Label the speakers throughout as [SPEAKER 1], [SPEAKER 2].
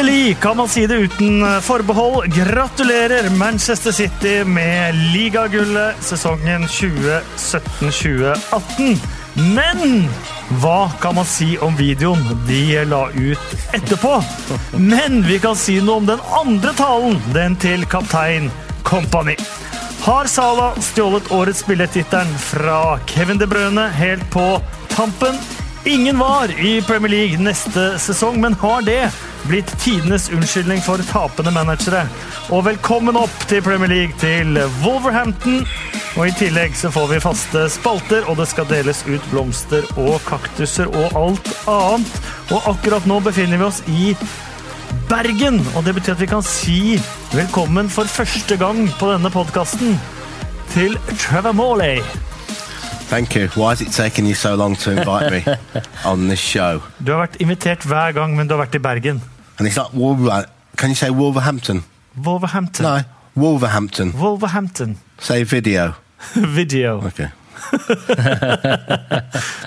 [SPEAKER 1] Endelig kan man si det uten forbehold. Gratulerer Manchester City med ligagullet sesongen 2017-2018. Men hva kan man si om videoen de la ut etterpå? Men vi kan si noe om den andre talen, den til kaptein Company. Har Sala stjålet årets spillertittelen fra Kevin De Brøne helt på tampen? Ingen var i Premier League neste sesong, men har det blitt tidenes unnskyldning for tapende managere? Og velkommen opp til Premier League til Wolverhampton. Og I tillegg så får vi faste spalter, og det skal deles ut blomster og kaktuser og alt annet. Og akkurat nå befinner vi oss i Bergen, og det betyr at vi kan si velkommen for første gang på denne podkasten til Trevor Morley.
[SPEAKER 2] Thank you. Why is it taking you so long to invite me on this show?
[SPEAKER 1] Du har vært invitert hver gang, men du har vært i Bergen.
[SPEAKER 2] And it's not Wolver. Can you say Wolverhampton?
[SPEAKER 1] Wolverhampton.
[SPEAKER 2] No, Wolverhampton.
[SPEAKER 1] Wolverhampton.
[SPEAKER 2] Say video.
[SPEAKER 1] Video.
[SPEAKER 2] Okay.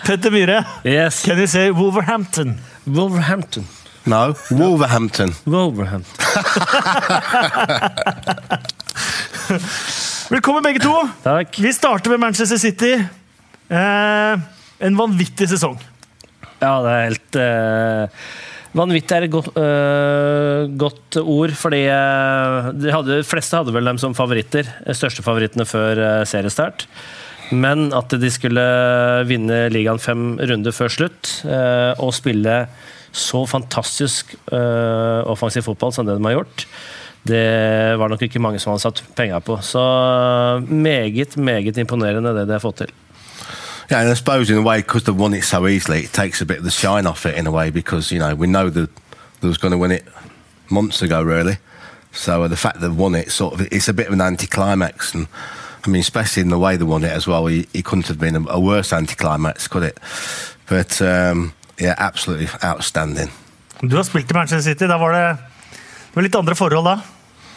[SPEAKER 1] Petter Myhre,
[SPEAKER 3] Yes.
[SPEAKER 1] can you say Wolverhampton?
[SPEAKER 3] Wolverhampton.
[SPEAKER 2] No, Wolverhampton.
[SPEAKER 3] Wolverhampton.
[SPEAKER 1] Velkommen, begge to.
[SPEAKER 3] Takk.
[SPEAKER 1] Vi starter med Manchester City. Eh, en vanvittig sesong.
[SPEAKER 3] Ja, det er helt eh, Vanvittig er et godt, øh, godt ord, fordi eh, de hadde, de fleste hadde vel dem som favoritter. Største favorittene før eh, seriestart. Men at de skulle vinne ligaen fem runder før slutt øh, og spille så fantastisk øh, offensiv fotball som det de har gjort, det var nok ikke mange som hadde satt penger på. Så eh, meget, meget imponerende det de har fått til.
[SPEAKER 2] Yeah, and I suppose in a way, because they've won it so easily, it takes a bit of the shine off it in a way because you know we know that they was going to win it months ago, really. So uh, the fact they've won it, sort of, it's a bit of an anticlimax, and I mean, especially in the way they won it as well. It, it couldn't have been a, a worse anticlimax, could it? But um, yeah, absolutely outstanding.
[SPEAKER 1] Du har spilt i Manchester City. Da var det, det var litt andre forhold da.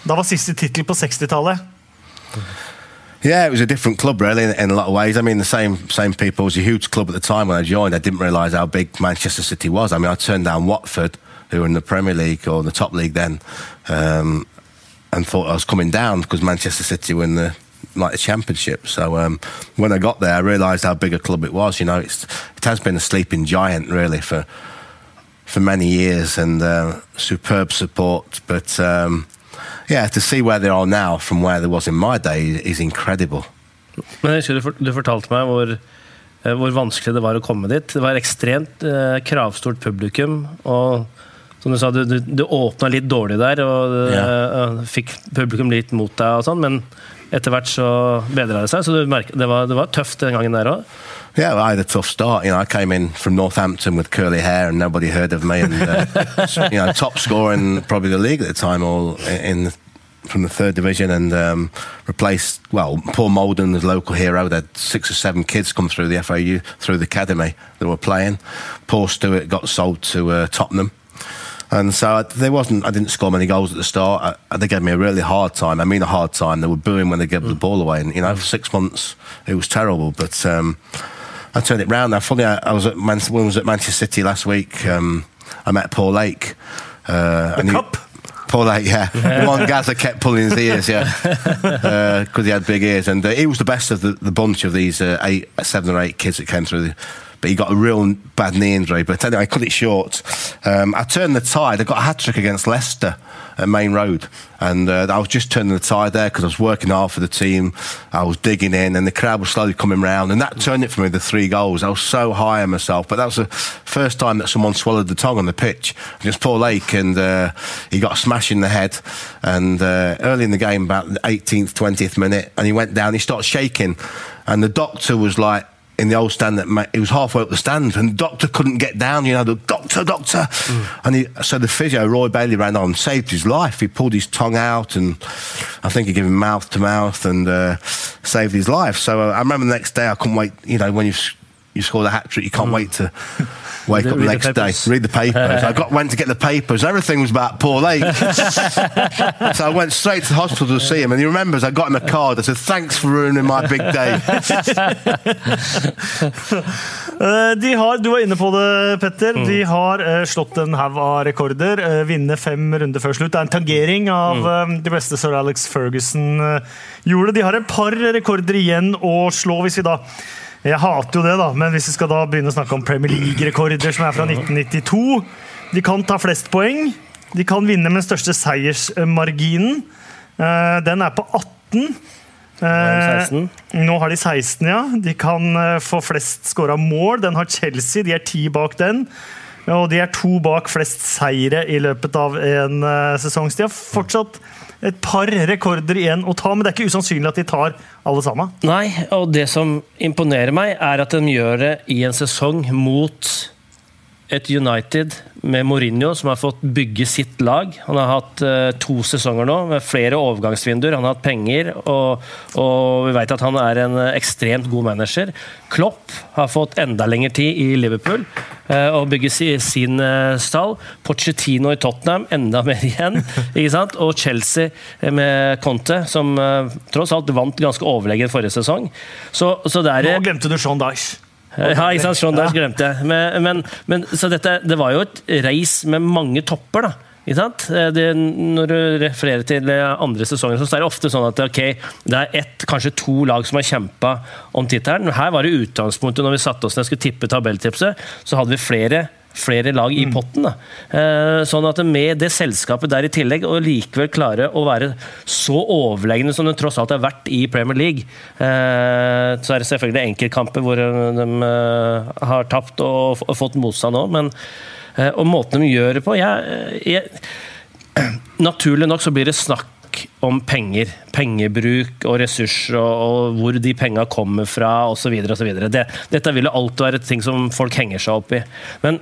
[SPEAKER 1] Da var siste tittel på 60-tallet.
[SPEAKER 2] Yeah, it was a different club, really, in, in a lot of ways. I mean, the same same people. It was a huge club at the time when I joined. I didn't realise how big Manchester City was. I mean, I turned down Watford, who were in the Premier League or the top league then, um, and thought I was coming down because Manchester City were in the like the championship. So um, when I got there, I realised how big a club it was. You know, it's it has been a sleeping giant really for for many years and uh, superb support, but. Um, yeah, to see where they are now from where they was in my day is incredible.
[SPEAKER 3] Men jeg husker du, du fortalte meg hvor, eh, hvor vanskelig det var å komme dit. Det var ekstremt eh, kravstort publikum. Og som du sa, du, du, du åpna litt dårlig der og
[SPEAKER 2] yeah.
[SPEAKER 3] uh, fikk publikum litt mot deg, og sånn, men etter hvert så bedra det seg. Så du merker, det, var, det var tøft den gangen der òg.
[SPEAKER 2] Yeah, well, I had a tough start. You know, I came in from Northampton with curly hair and nobody heard of me. And uh, you know, top scorer in probably the league at the time, all in from the third division, and um, replaced well Paul Molden, the local hero. They had six or seven kids come through the FAU through the academy that were playing. Paul Stewart got sold to uh, Tottenham. And so I, there wasn't. I didn't score many goals at the start. I, they gave me a really hard time. I mean, a hard time. They were booing when they gave the ball away, and you know, for six months it was terrible. But um, I turned it round. Now, funny, I, I was at Man- when I was at Manchester City last week. Um, I met Paul Lake. Uh, and he-
[SPEAKER 1] Cup?
[SPEAKER 2] Paul Lake, yeah. the one Gaza kept pulling his ears, yeah, because he had big ears, and uh, he was the best of the, the bunch of these uh, eight, seven or eight kids that came through. The, but he got a real bad knee injury. But anyway, I cut it short. Um, I turned the tide. I got a hat trick against Leicester at Main Road, and uh, I was just turning the tide there because I was working hard for the team. I was digging in, and the crowd was slowly coming round, and that turned it for me. The three goals. I was so high on myself, but that was the first time that someone swallowed the tongue on the pitch. It was Paul Lake, and uh, he got a smash in the head. And uh, early in the game, about the 18th, 20th minute, and he went down. He started shaking, and the doctor was like in the old stand that ma- he was halfway up the stand and the doctor couldn't get down you know the doctor doctor. And he so the physio Roy Bailey ran on saved his life. He pulled his tongue out and I think he gave him mouth to mouth and uh, saved his life. So uh, I remember the next day I couldn't wait you know when you've you scored a hat trick you can't wait to wake up the
[SPEAKER 3] the
[SPEAKER 2] next day
[SPEAKER 3] papers.
[SPEAKER 2] read the papers I got went to get the papers everything was about Paul Lake so I went straight to the hospital to see him and he remembers I got him a card I said thanks for ruining my big day
[SPEAKER 1] Eh, De har, du var inne på det, Petter. De har eh, slått en haug av rekorder. eh, vinne fem runder før slutt. Det er en tangering av eh, de beste sir Alex Ferguson gjorde. De har et par rekorder igjen å slå, hvis vi da Jeg hater jo det, da, men hvis vi skal da begynne å snakke om Premier League-rekorder som er fra 1992 De kan ta flest poeng. De kan vinne med den største seiersmarginen. Eh, Den er på 18. Eh,
[SPEAKER 3] 16.
[SPEAKER 1] nå har de 16, ja. De kan eh, få flest skåra mål. Den har Chelsea, de er ti bak den. Og de er to bak flest seire i løpet av en sesong. Så de har fortsatt et par rekorder igjen å ta, men det er ikke usannsynlig at de tar alle sammen.
[SPEAKER 3] Nei, og det som imponerer meg, er at de gjør det i en sesong mot et United med Mourinho, som har fått bygge sitt lag. Han har hatt eh, to sesonger nå med flere overgangsvinduer. Han har hatt penger, og, og vi vet at han er en eh, ekstremt god manager. Klopp har fått enda lengre tid i Liverpool eh, og bygge si, sin eh, stall. Pochettino i Tottenham, enda mer igjen. ikke sant? Og Chelsea eh, med Conte, som eh, tross alt vant ganske overlegent forrige sesong. Så, så det er
[SPEAKER 1] Nå glemte du Sean Dyche.
[SPEAKER 3] Ja, ikke sant? Sean Dyche glemte jeg. Men, men, men, så dette, det var jo et race med mange topper, da. Ikke sant? Det, når du refererer til andre sesonger, så er det ofte sånn at okay, det er ett, kanskje to lag som har kjempa om tittelen. Her var det utgangspunktet når vi satte oss ned og skulle tippe tabelltipset, så hadde vi flere flere lag i potten. Da. Eh, Sånn at med det selskapet der i tillegg, og likevel klare å være så overlegne som det tross alt har vært i Premier League, eh, så er det selvfølgelig enkeltkamper hvor de eh, har tapt og fått motstand òg, men og måten de gjør det på jeg, jeg, Naturlig nok så blir det snakk om penger. Pengebruk og ressurser, og, og hvor de penga kommer fra osv. Det, dette vil jo alltid være ting som folk henger seg opp i. Men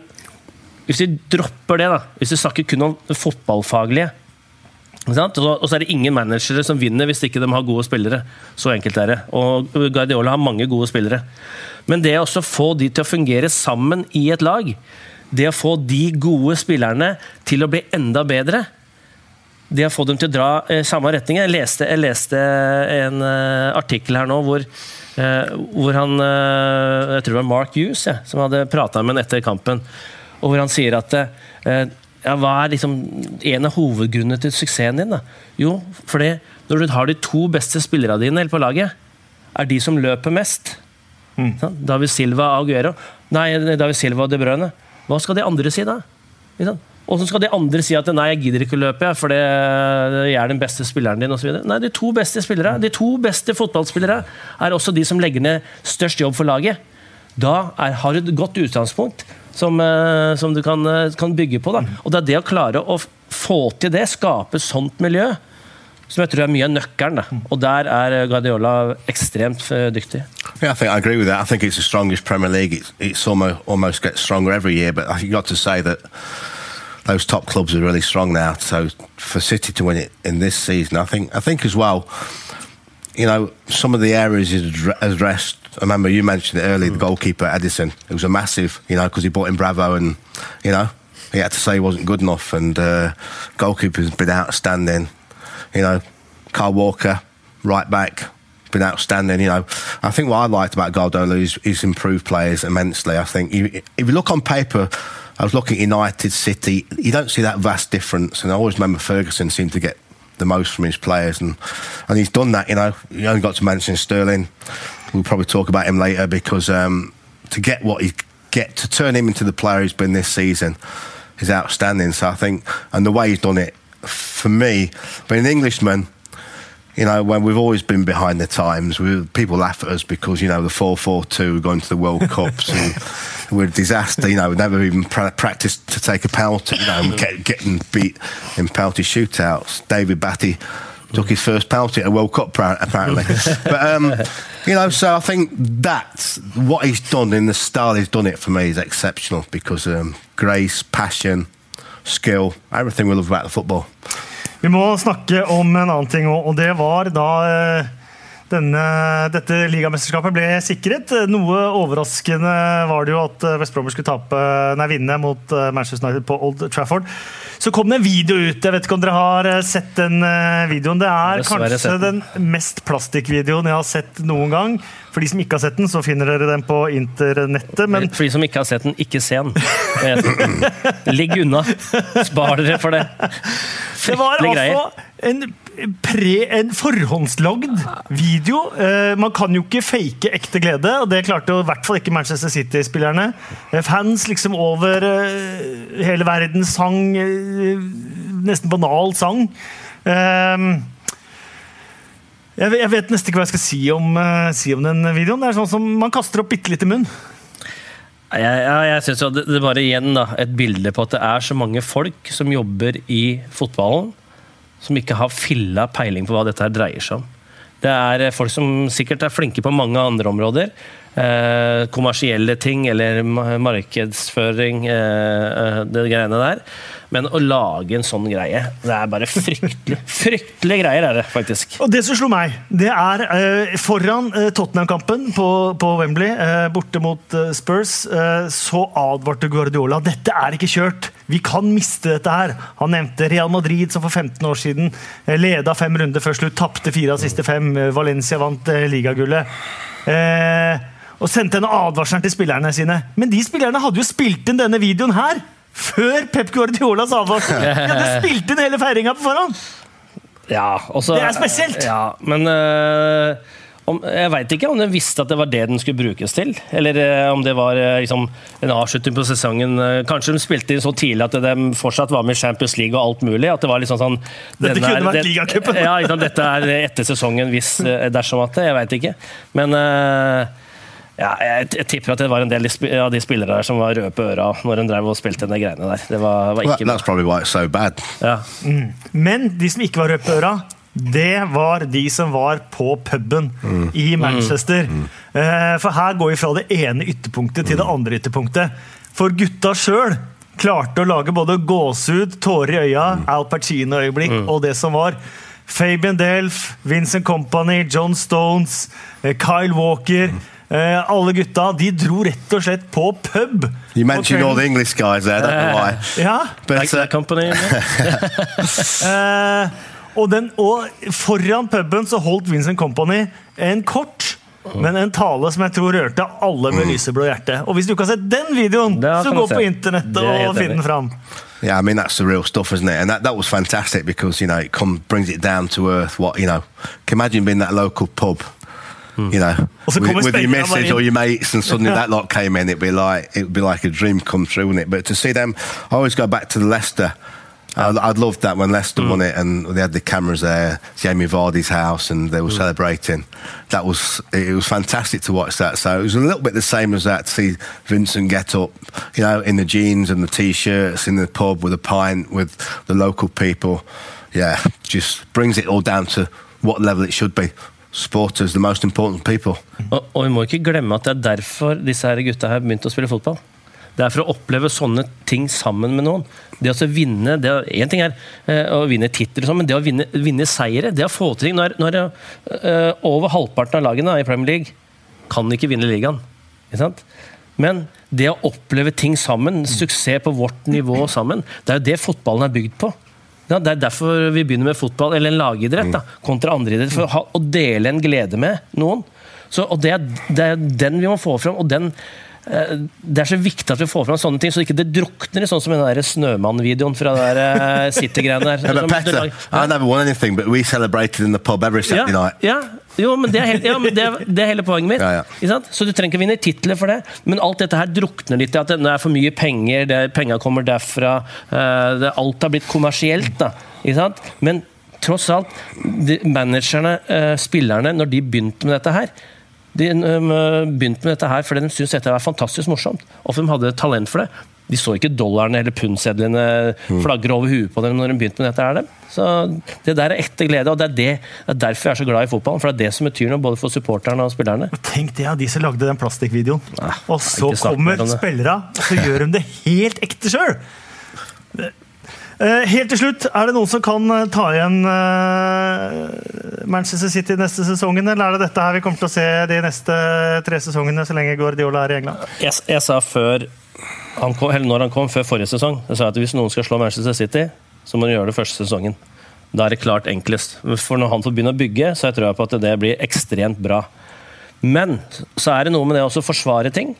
[SPEAKER 3] hvis vi dropper det, da, hvis vi snakker kun om det fotballfaglige? Og så er det ingen managere som vinner hvis ikke de har gode spillere. Så enkelt er det. Og Guardiola har mange gode spillere. Men det å få de til å fungere sammen i et lag, det å få de gode spillerne til å bli enda bedre, det å få dem til å dra i samme retning Jeg leste, jeg leste en eh, artikkel her nå hvor, eh, hvor han eh, Jeg tror det var Mark Hughes ja, som hadde prata med ham etter kampen. Og hvor han sier at eh, ja, Hva er liksom en av hovedgrunnene til suksessen din? da? Jo, fordi når du har de to beste spillerne dine på laget, er de som løper mest. Sant? David Silva og Aguero. Nei, David Silva og De Bruyne. Hva skal de andre si da? Sånn? Og så skal de andre si at nei, jeg gidder ikke å løpe, jeg, for det, jeg er den beste spilleren din. Og så videre. nei, de to beste spillere, de to beste fotballspillere er også de som legger ned størst jobb for laget. Da er, har du et godt utgangspunkt som, eh, som du kan, eh, kan bygge på. Da. Og det er det å klare å få til det, skape sånt miljø, som jeg tror er mye av nøkkelen. Da. Og der er eh, Guardiola ekstremt dyktig.
[SPEAKER 2] Yeah, I think I agree with that. I think it's the strongest Premier League. It's, it's almost almost gets stronger every year. But you got to say that those top clubs are really strong now. So for City to win it in this season, I think I think as well. You know, some of the areas he's addressed. I remember you mentioned it earlier. The goalkeeper Edison. It was a massive, you know, because he brought in Bravo, and you know, he had to say he wasn't good enough. And uh, goalkeeper's been outstanding. You know, Carl Walker, right back, been outstanding. You know, I think what I liked about Guardiola is he's improved players immensely. I think you, if you look on paper, I was looking at United, City. You don't see that vast difference, and I always remember Ferguson seemed to get the most from his players, and and he's done that. You know, you only got to mention Sterling. We'll probably talk about him later because um, to get what he get to turn him into the player he's been this season is outstanding. So I think, and the way he's done it, for me, being an Englishman, you know, when we've always been behind the times, we, people laugh at us because, you know, the 4 4 2, going to the World Cups and we're a disaster. You know, we never even pra- practiced to take a penalty, you know, and get, getting beat in penalty shootouts. David Batty took his first penalty at a World Cup, apparently. but, um, you know, so I think that's what he's done in the style he's done it for me is exceptional because um, grace, passion, skill, everything we love about the football.
[SPEAKER 1] Vi må snakke om en annen ting òg, og det var da denne, dette ligamesterskapet ble sikret. Noe overraskende var det jo at eh, West Bromwich skulle tape, nei, vinne mot eh, Manchester United på Old Trafford. Så kom det en video ut. Jeg vet ikke om dere har eh, sett den videoen. Det er kanskje
[SPEAKER 3] den.
[SPEAKER 1] den mest plastikkvideoen jeg har sett noen gang. For de som ikke har sett den, så finner dere den på internettet. Men
[SPEAKER 3] For de som ikke har sett den, ikke se den. Ligg unna. Spar dere for det.
[SPEAKER 1] Det var altså en, pre, en forhåndslagd video. Eh, man kan jo ikke fake ekte glede, og det klarte jo i hvert fall ikke Manchester City-spillerne. Eh, fans liksom over eh, hele verden sang nesten banal sang. Eh, jeg, vet- jeg nesten ikke hva jeg skal si om, si om den videoen. Det er sånn som Man kaster opp bitte litt i munnen.
[SPEAKER 3] Jeg, ja, jeg synes det, det bare igjen da, et bilde på at det er så mange folk som jobber i fotballen, som ikke har filla peiling på hva dette her dreier seg om. Det er eh, folk som sikkert er flinke på mange andre områder. Eh, kommersielle ting eller markedsføring, eh, eh, det greiene der. Men å lage en sånn greie, det er bare fryktelig. Fryktelige greier er det, faktisk.
[SPEAKER 1] Og det som slo meg, det er eh, foran eh, Tottenham-kampen på, på Wembley, eh, borte mot eh, Spurs, eh, så advarte Guardiola dette er ikke kjørt. Vi kan miste dette her. Han nevnte Real Madrid, som for 15 år siden eh, leda fem runder før slutt, tapte fire av siste fem. Valencia vant ligagullet. Eh, og sendte en advarsel til spillerne sine. Men de spillerne hadde jo spilt inn denne videoen her før Pep Guardiola sa advarsel! De hadde spilt inn hele feiringa på forhånd!
[SPEAKER 3] Ja, også,
[SPEAKER 1] Det er spesielt!
[SPEAKER 3] Ja, men øh, om, Jeg veit ikke om den visste at det var det den skulle brukes til. Eller øh, om det var øh, liksom, en avslutning på sesongen. Kanskje de spilte inn så tidlig at de fortsatt var med i Champions League og alt mulig. At det var liksom sånn
[SPEAKER 1] Dette kunne vært
[SPEAKER 3] det-
[SPEAKER 1] ligacupen.
[SPEAKER 3] Ja, liksom, dette er etter sesongen hvis dersom at det. Jeg veit ikke. Men ja, jeg, jeg tipper at det var en del av de spillere der som var røde på øra når hun drev og spilte de greiene der. Det var, var ikke
[SPEAKER 2] that's probably why it's so bad.
[SPEAKER 3] ja.
[SPEAKER 1] Men de som ikke var røde på øra, det var de som var på puben i Manchester. Eh, For her går vi fra det ene ytterpunktet til det andre ytterpunktet. For gutta sjøl klarte å lage både gåsehud, tårer i øya, Al Pacino-øyeblikk og det som var. Fabian Delf, Vincent Company, John Stones, eh, Kyle Walker. Eh, Alle gutta de dro rett og slett på pub.
[SPEAKER 2] You mentioned all the English guys there, that's why.
[SPEAKER 1] Ja,
[SPEAKER 2] But
[SPEAKER 3] Like
[SPEAKER 2] uh,
[SPEAKER 3] company.
[SPEAKER 1] Eh, og, den, og foran puben så holdt Vincent Company en kort, men en tale som jeg tror rørte alle med lyseblå hjerte. Og hvis du ikke har sett den videoen, så gå på internettet
[SPEAKER 3] er
[SPEAKER 1] og finn den fram.
[SPEAKER 2] Yeah, I mean that's the real stuff, isn't it? And that, that was fantastic because you know it come, brings it down to earth. What you know, can imagine being that local pub, you know, with, with your
[SPEAKER 1] spend your
[SPEAKER 2] missus
[SPEAKER 1] money.
[SPEAKER 2] or your mates, and suddenly that lot came in. It'd be like it'd be like a dream come true, wouldn't it? But to see them, I always go back to Leicester. I, I'd loved that when Leicester won it, and they had the cameras there, Jamie Vardy's house, and they were celebrating. That was it was fantastic to watch that. So it was a little bit the same as that to see Vincent get up, you know, in the jeans and the t-shirts in the pub with a pint with the local people. Yeah, just brings it all down to what level it should be. Supporters, the most important people.
[SPEAKER 3] Og, og vi må ikke glemme at det er derfor disse her gutta her begynte å spille fotball. Det er for å oppleve sånne ting sammen med noen. Det å vinne, det, en ting er eh, å vinne titler, sånn, men det å vinne, vinne seire det å få til ting Når, når eh, over halvparten av lagene i Premier League kan ikke vinne ligaen. Ikke? Men det å oppleve ting sammen, suksess på vårt nivå sammen, det er jo det fotballen er bygd på. Ja, det er derfor vi begynner med fotball, eller en lagidrett, da, kontra andre idretter. For å, ha, å dele en glede med noen. Så, og det er, det er den vi må få fram. og den det er så viktig at vi får fram sånne ting, så ikke det drukner i sånn som den der Snømann-videoen fra den der eh, City-greiene der.
[SPEAKER 2] Yeah, Petter, I never won anything, but we celebrated in the pub every
[SPEAKER 3] ja,
[SPEAKER 2] Saturday night.
[SPEAKER 3] ja, jo, men det er, helt, ja, men det, er, det er hele poenget mitt.
[SPEAKER 2] Ja, ja.
[SPEAKER 3] Så du trenger ikke vinne titler for det. Men alt dette her drukner litt i at det er for mye penger, det, penga kommer derfra. eh, det, alt har blitt kommersielt. Da, ikke sant? Men tross alt, de, managerne, eh, spillerne, når de begynte med dette her de begynte med dette her fordi de syntes dette var fantastisk morsomt. Og for de hadde talent for det. De så ikke dollarene eller pundsedlene flagre over huet på dem når de begynte med dette. her. Så Det der er ekte glede, og det er, det, det er derfor jeg er så glad i fotballen. For det er det som betyr noe både for supporterne og spillerne.
[SPEAKER 1] Tenk det, ja, de som lagde den plastikkvideoen. Og så kommer spillerne, så gjør de det helt ekte sjøl! Eh, helt til slutt, er det noen som kan eh, ta igjen eh, Manchester City neste sesongen, eller er det dette her vi kommer til å se de neste tre sesongene så lenge Guardiola er i England?
[SPEAKER 3] Jeg, jeg sa før han kom, når han kom, før forrige sesong, jeg sa at hvis noen skal slå Manchester City, så må de gjøre det første sesongen. Da er det klart enklest. For når han får begynne å bygge, så jeg tror jeg på at det blir ekstremt bra. Men så er det noe med det å forsvare ting.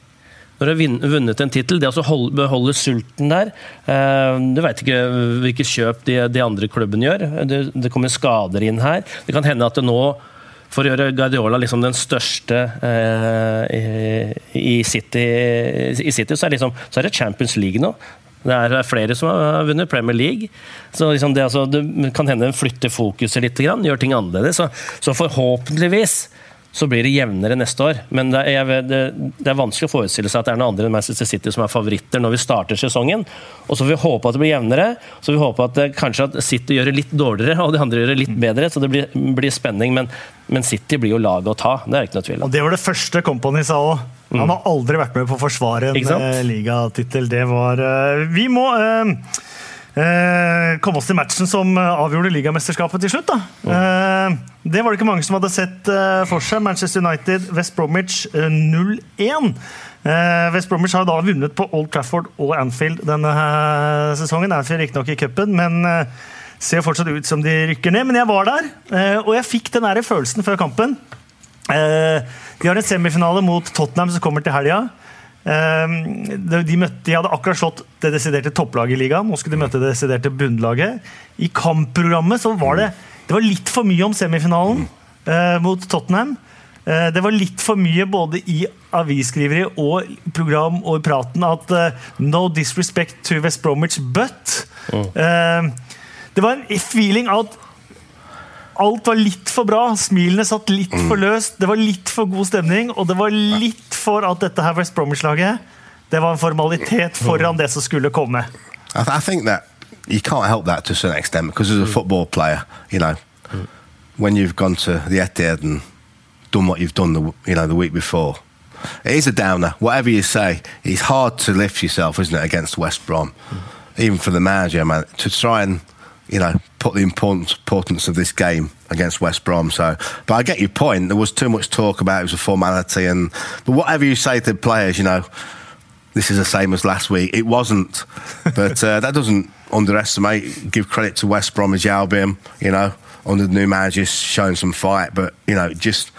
[SPEAKER 3] Når du har vunnet en tittel, det å beholde sulten der eh, Du veit ikke hvilke kjøp de, de, andre klubbene gjør. Det, det, kommer skader inn her. Det kan hende at det nå for å gjøre Guardiola liksom den største eh, i, City, i City, så er, liksom, så er det Champions League nå. Det er flere som har vunnet Premier League. Så liksom det, altså, det, kan hende den flytter fokuset litt, gjør ting annerledes. Så, så forhåpentligvis så blir det jevnere neste år. Men det er, det, det er, vanskelig å forestille seg at det er noen andre enn Manchester City som er favoritter når vi starter sesongen. Og Så får vi håpe at det blir jevnere. Så vi håper at det, kanskje at City gjør det litt dårligere og de andre gjør det litt bedre. Så det blir, blir spenning. Men, men, City blir jo laget å ta. Det er ikke noe tvil om.
[SPEAKER 1] Og Det var det første Company sa òg. Han har aldri vært med på å forsvare en eh, ligatittel. Det var uh, Vi må uh, eh, komme oss til matchen som eh, avgjorde ligamesterskapet til slutt. Eh, det var det ikke mange som hadde sett eh, for seg. Manchester United, West Bromwich 0-1. Eh, West Bromwich har da vunnet på Old Trafford og Anfield denne eh, sesongen. Anfield riktignok i cupen, men eh, ser fortsatt ut som de rykker ned. Men jeg var der, og jeg fikk den følelsen før kampen. de har en semifinale mot Tottenham som kommer til helga. Ehm, de, møtte, de, hadde akkurat slått det desiderte topplaget i ligaen. Nå skulle de møte det desiderte bunnlaget. I kampprogrammet så var det, det var litt for mye om semifinalen eh, mot Tottenham. Eh, det var litt for mye både i avisskriveri og program og i praten at eh, No disrespect to West Bromwich, but mm. uh, Det var en feeling at alt var litt for bra. Smilene satt litt for løst. Det var litt for god stemning, og det var litt for at dette her West Bromwich-laget det var en formalitet foran det som skulle komme.
[SPEAKER 2] I, th I think that you can't help that to a certain extent because as a football player, you know, when you've gone to the Etihad and done what you've done the you know the week before, it is a downer. Whatever you say, it's hard to lift yourself, isn't it, against West Brom, mm. even for the manager, man, to try and you know, put the importance of this game against West Brom. So, but I get your point. There was too much talk about it was a formality, and but whatever you say to players, you know, this is the same as last week. It wasn't, but uh, that doesn't underestimate. Give credit to West Bromwich Albion. You know, under the new manager, showing some fight, but you know, just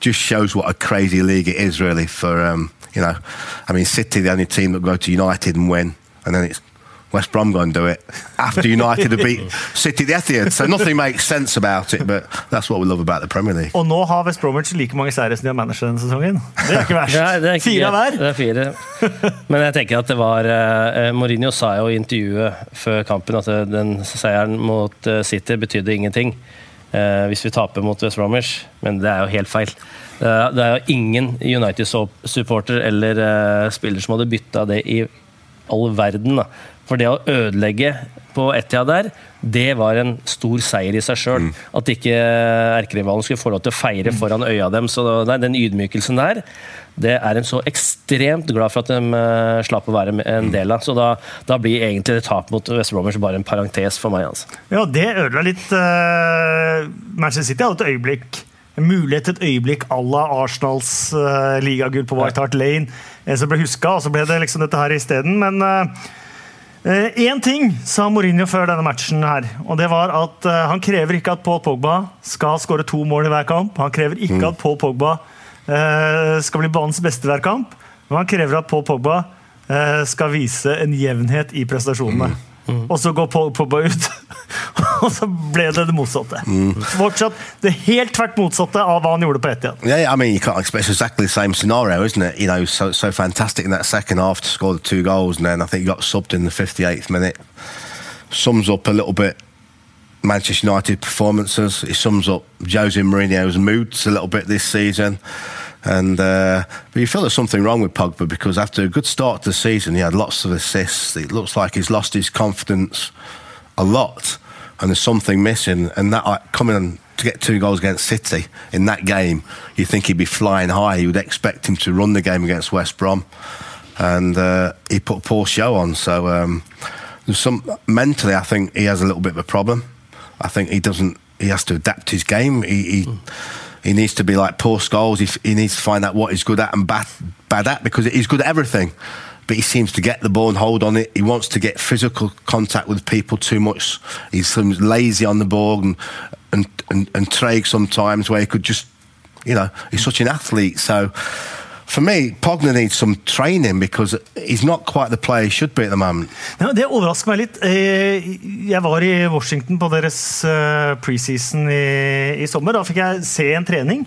[SPEAKER 2] just shows what a crazy league it is, really. For um, you know, I mean, City, the only team that go to United and win, and then it's West Brom go and do it after United have beat City the Etihad. So nothing makes sense about it, but that's what we love about the Premier League.
[SPEAKER 1] Og nå har West Bromwich like mange seire som de har manager denne sesongen. Det er ikke verst.
[SPEAKER 3] ja, er ikke,
[SPEAKER 1] fire av hver.
[SPEAKER 3] Det er fire. Men jeg tenker at det var uh, Mourinho sa jo i intervjuet før kampen at den seieren mot uh, City betydde ingenting. Uh, hvis vi taper mot West Bromwich, men det er jo helt feil. det er jo ingen United-supporter eller spiller som hadde bytta det i all verden. Da. For det å ødelegge på Etia der, det var en stor seier i seg sjøl. Mm. At ikke erkerivalen skulle få lov til å feire mm. foran øya dem. Så nei, den ydmykelsen der, det er en så ekstremt glad for at de uh, slapp å være en del av. Så da, da blir egentlig det tap mot West Bromwich bare en parentes for meg. Altså.
[SPEAKER 1] Ja, det ødela litt uh, Manchester City hadde et øyeblikk en mulighet til et øyeblikk à la Arsenals uh, ligagull på White Hart Lane, en som ble huska, og så ble det liksom dette her isteden. Men uh, Én ting sa Mourinho før denne matchen, her, og det var at uh, han krever ikke at Paul Pogba skal skåre to mål i hver kamp. Han krever ikke mm. at Paul Pogba uh, skal bli banens beste hver kamp, men han krever at Paul Pogba skal vise en jevnhet i prestasjonene. Mm. Mm. Og så går Paul Pogba ut, og så ble det det motsatte. Mm. Fortsatt det helt tvert motsatte av hva han gjorde på Etiad.
[SPEAKER 2] Yeah, I mean, you can't expect exactly the same scenario, isn't it? You know, so, so fantastic in that second half to score the two goals, and then I think he got subbed in the 58th minute. Sums up a little bit Manchester United performances. It sums up Jose Mourinho's moods a little bit this season. And uh, but you feel there's something wrong with Pogba because after a good start to the season, he had lots of assists. It looks like he's lost his confidence a lot, and there's something missing. And that like, coming to get two goals against City in that game, you think he'd be flying high. You would expect him to run the game against West Brom, and uh, he put a poor show on. So. Um, some mentally. I think he has a little bit of a problem. I think he doesn't. He has to adapt his game. He he, he needs to be like poor Scholes. He, he needs to find out what he's good at and bad bad at because he's good at everything. But he seems to get the ball and hold on it. He wants to get physical contact with people too much. He's some lazy on the ball and and and, and trig sometimes where he could just, you know, he's such an athlete. So for me, Pogner needs some training because he's not quite the player he should be at the moment.
[SPEAKER 1] Ja, det overrasker meg litt. Eh, Jeg var i Washington på deres eh, preseason i, i sommer. Da fikk jeg se en trening.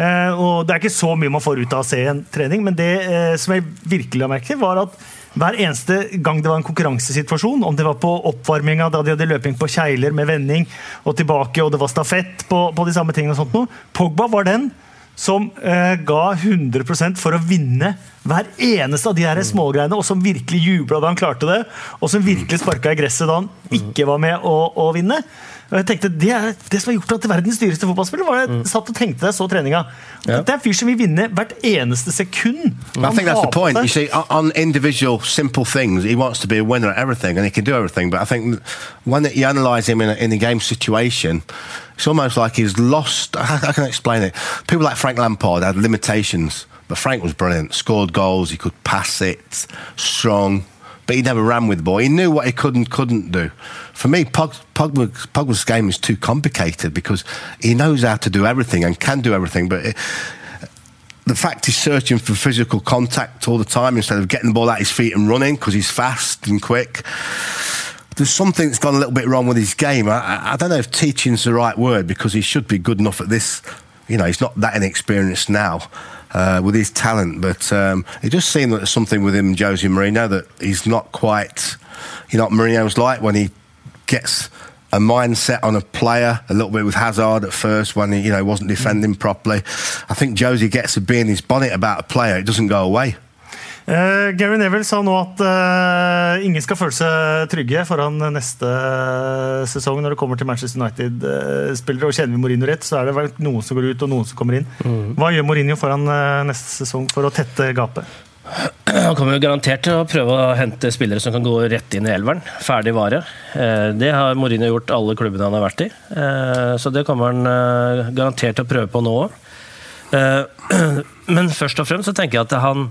[SPEAKER 1] Eh, Og Det er ikke så mye man får ut av å se en trening, men det eh, som jeg virkelig la merke til, var at hver eneste gang det var en konkurransesituasjon, om det var på oppvarminga da de hadde løping på kjegler med vending og tilbake, og det var stafett på, på de samme tingene og sånt noe, Pogba var den som eh, ga 100% for å vinne hver eneste av de her smågreiene, og som virkelig jubla da han klarte det, og som virkelig sparka i gresset da han ikke var med å, å vinne. Og jeg tenkte, Det er det som har gjort til verdens dyreste fotballspiller. var Jeg satt og tenkte da jeg så treninga.
[SPEAKER 3] Ja.
[SPEAKER 1] Det er en fyr som vil vinne hvert eneste sekund.
[SPEAKER 2] I think that's the point. You see, on- on individual simple things, he wants to be a winner at everything, and he can do everything. But I think when you analyse him in a, in a game situation, it's almost like he's lost. How can I explain it? People like Frank Lampard had limitations, but Frank was brilliant. Scored goals, he could pass it, strong. But he never ran with the ball. He knew what he could and couldn't do. For me, Pog, Pogba's, Pogba's game is too complicated because he knows how to do everything and can do everything. But it, the fact he's searching for physical contact all the time instead of getting the ball at his feet and running because he's fast and quick. There's something that's gone a little bit wrong with his game. I, I- I don't know if teaching's the right word because he should be good enough at this. You know, he's not that inexperienced now uh, with his talent, but um, it just seemed that there's something with him, Jose Mourinho, that he's not quite. You know what Mourinho's like when he gets a mindset on a player, a little bit with Hazard at first when he you know wasn't defending properly. I think Josie gets a bee in his bonnet about a player; it doesn't go away.
[SPEAKER 1] Eh, Gary Neville sa nå at uh, ingen skal føle seg trygge foran neste sesong når det kommer til Manchester United-spillere. og Kjenner vi Mourinho rett, så er det vel noen som går ut og noen som kommer inn. Hva gjør Mourinho foran eh, neste sesong for å tette gapet?
[SPEAKER 3] Han kommer jo garantert til å prøve å hente spillere som kan gå rett inn i elveren. Ferdig vare. Eh, Det har Mourinho gjort alle klubbene han har vært i. Eh, Så det kommer han eh, garantert til å prøve på nå òg. Men først og fremst så tenker jeg at han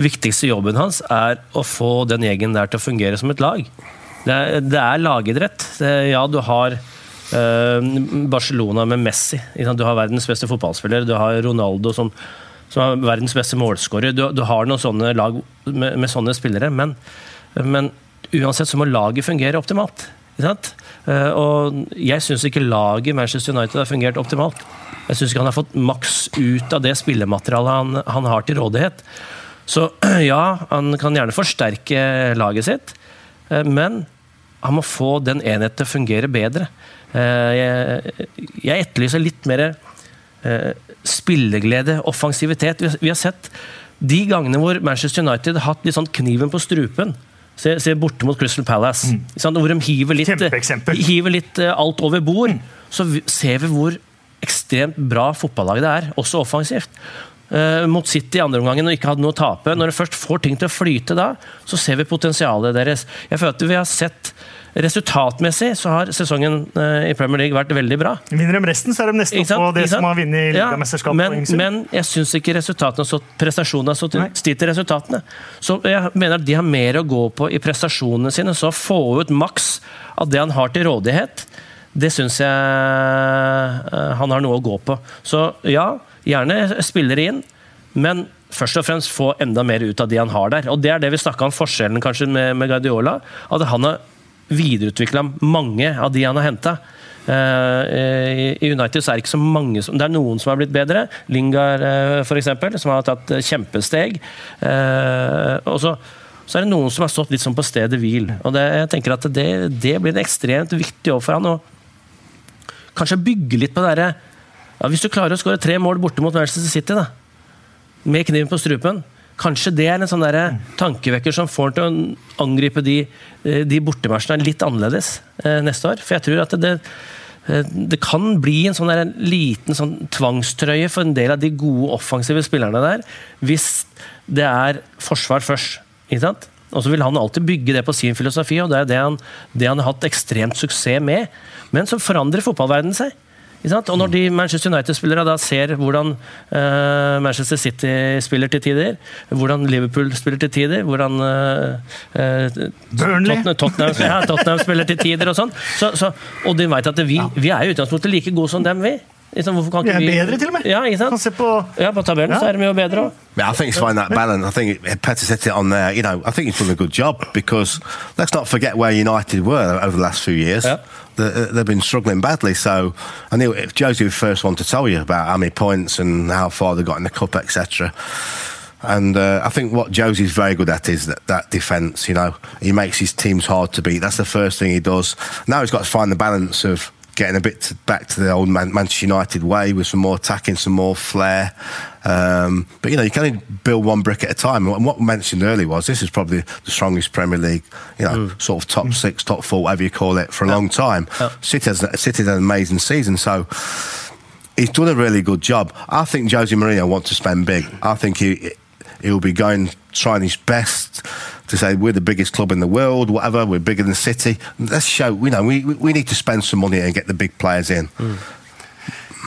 [SPEAKER 3] viktigste jobben hans er å få den gjengen der til å fungere som et lag. Det er, det er lagidrett. Ja, du har eh, Barcelona med Messi. Du har verdens beste fotballspiller. Du har Ronaldo som, som er verdens beste målskårer. Du, du har noen sånne lag med, med sånne spillere, men, men uansett så må laget fungere optimalt. Eh, og jeg syns ikke laget i Manchester United har fungert optimalt. Jeg syns ikke han har fått maks ut av det spillematerialet han, han har til rådighet. Så ja, han kan gjerne forsterke laget sitt, eh, men han må få den enheten til å fungere bedre. Eh, Jeg, jeg etterlyser litt mer eh, spilleglede, offensivitet. Vi har- sett de gangene hvor Manchester United har hatt litt sånn kniven på strupen. Se, se borte mot Crystal Palace, mm. sånn, hvor de hiver litt, hiver litt alt over bord. Så vi, ser vi hvor ekstremt bra fotballaget det er, også offensivt. Eh, mot City i andre omgangen og ikke hadde noe å tape. Når de først får ting til å flyte da, så ser vi potensialet deres. Jeg føler at vi har sett Resultatmessig så har sesongen eh, i Premier League vært veldig bra.
[SPEAKER 1] Vinner de resten, så er de nesten
[SPEAKER 3] Ikke sant?
[SPEAKER 1] oppe på det som har vunnet
[SPEAKER 3] Ja,
[SPEAKER 1] ligamesterskapet.
[SPEAKER 3] men, men jeg syns ikke resultatene stått, prestasjonene har stått til resultatene. Så jeg mener at de har mer å gå på i prestasjonene sine. Så å få ut maks av det han har til rådighet, det syns jeg eh, han har noe å gå på. Så ja, gjerne spillere inn, men først og fremst få enda mer ut av de han har der. Og det er det vi snakka om forskjellen kanskje med, med Guardiola. At han har videreutvikla mange av de han har henta. I United så er det ikke så mange som Det er noen som har blitt bedre. Lingard uh, f.eks., som har tatt eh, kjempesteg. Uh, Og så, så er det noen som har stått litt sånn på stedet hvil. Og det, jeg tenker at det, det blir en ekstremt viktig jobb for han å kanskje bygge litt på det derre ja, Hvis du klarer å skåre tre mål borte mot Manchester City, da, med kniven på strupen Kanskje det er en sånn der tankevekker som får til å angripe de, eh, de bortematchene litt annerledes eh, neste år. For jeg tror at det, eh, det kan bli en sånn der, en liten sånn tvangstrøye for en del av de gode offensive spillerne der, hvis det er forsvar først. Ikke sant? Og så vil han alltid bygge det på sin filosofi, og det er det han, det han har hatt ekstremt suksess med. Men så forandrer fotballverdenen seg. Og når de Manchester United-spillere da ser hvordan uh, Manchester City spiller til tider, hvordan Liverpool spiller til tider, hvordan eh,
[SPEAKER 1] Burnley.
[SPEAKER 3] Tottenham, Tottenham, ja, Tottenham spiller til tider og sånn, så, så, og de vet at vi, vi er i utgangspunktet like gode som dem, vi. Liksom, hvorfor kan
[SPEAKER 1] Vi er bedre, til og med.
[SPEAKER 3] Ja, ikke
[SPEAKER 1] Kan se på
[SPEAKER 3] Ja, på tabellen
[SPEAKER 1] Ja.
[SPEAKER 3] så er de jo bedre òg.
[SPEAKER 2] Yeah, I think it's finding that balance. I think Petter said it on there. You know, I think he's done a good job because let's not forget where United were over the last few years.
[SPEAKER 3] Yeah.
[SPEAKER 2] They- They've been struggling badly. So I knew if Josie was the first one to tell you about how many points and how far they got in the cup, etc. And uh, I think what Josie's very good at is that, that defence. You know, he makes his teams hard to beat. That's the first thing he does. Now he's got to find the balance of getting a bit to, back to the old Man- Manchester United way with some more attacking, some more flair. Um, but you know, you can only build one brick at a time. And what we mentioned earlier was this is probably the strongest Premier League, you know, sort of top six, top four, whatever you call it, for a long time.
[SPEAKER 3] Yeah.
[SPEAKER 2] City has City had an amazing season, so he's done a really good job. I think Jose Mourinho wants to spend big. I think he he'll be going trying his best to say we're the biggest club in the world, whatever. We're bigger than City. Let's show. You know, we we need to spend some money and get the big players in.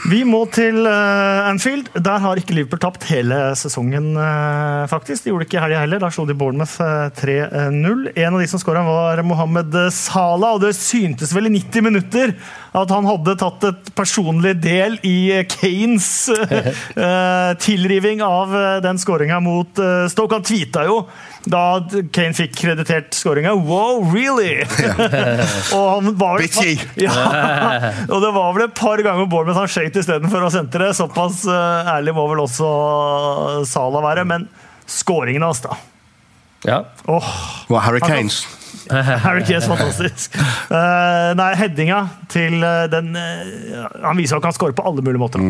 [SPEAKER 1] Vi må til eh, Anfield. Der har ikke Liverpool tapt hele sesongen, eh, faktisk. De gjorde det ikke i helga heller. Da slo de Bournemouth eh, 3-0. En av de som skåra, var Mohammed Salah, og det syntes vel i 90 minutter at han hadde tatt et personlig del i eh, Kanes uh, tilriving av eh, den skåringa mot uh, Stoke. Han tweeta jo da Kane fikk kreditert skåringa. Wow, really?! og han var vel-
[SPEAKER 2] Bitchy.
[SPEAKER 1] ja, og det var vel et par ganger Bournemouth han skøyt istedenfor å sentre det. Såpass uh, ærlig må vel også Sala være. Men skåringen hans, da.
[SPEAKER 3] Ja.
[SPEAKER 1] Oh.
[SPEAKER 2] Well, Hurricanes.
[SPEAKER 1] Harry Kane, fantastisk. Uh, nei, headinga til eh, den uh, Han viser at han kan score på alle mulige måter.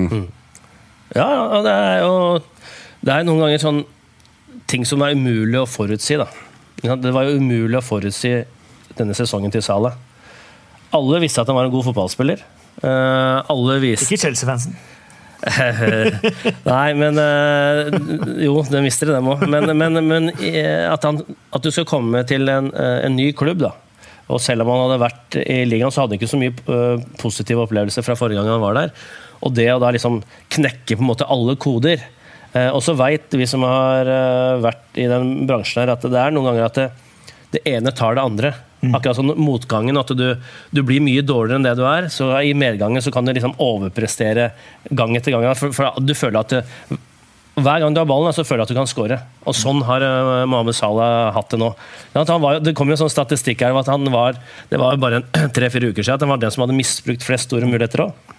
[SPEAKER 3] Ja, og det er jo Det er noen ganger sånn ting som er umulig å forutsi. da. Det var jo umulig å forutsi denne sesongen til Salah. Alle visste at han var en god fotballspiller. Uh, alle visste
[SPEAKER 1] Ikke Chelsea-fansen.
[SPEAKER 3] Nei, men eh, Jo, den mister det, dem òg. Men, men, men eh, at, han, at du skal komme til en, eh, en ny klubb, da. Og selv om han hadde vært i ligaen, så hadde han ikke så mye positive opplevelser fra forrige gang han var der. Og det å da liksom knekke på en måte alle koder. Og så veit vi som har vært i den bransjen her, at det er noen ganger at det, det ene tar det andre. Akkurat som motgangen, at du, du blir mye dårligere enn det du er. Så i medgangen så kan du liksom overprestere gang etter gang. For, for du føler at det, hver gang du har ballen, så føler du at du kan score. Og sånn har uh, Mohammed Salah hatt det nå. Var, det kom jo en sånn statistikk her at han var det var bare tre-fire uker siden, at han var den som hadde misbrukt flest store muligheter òg.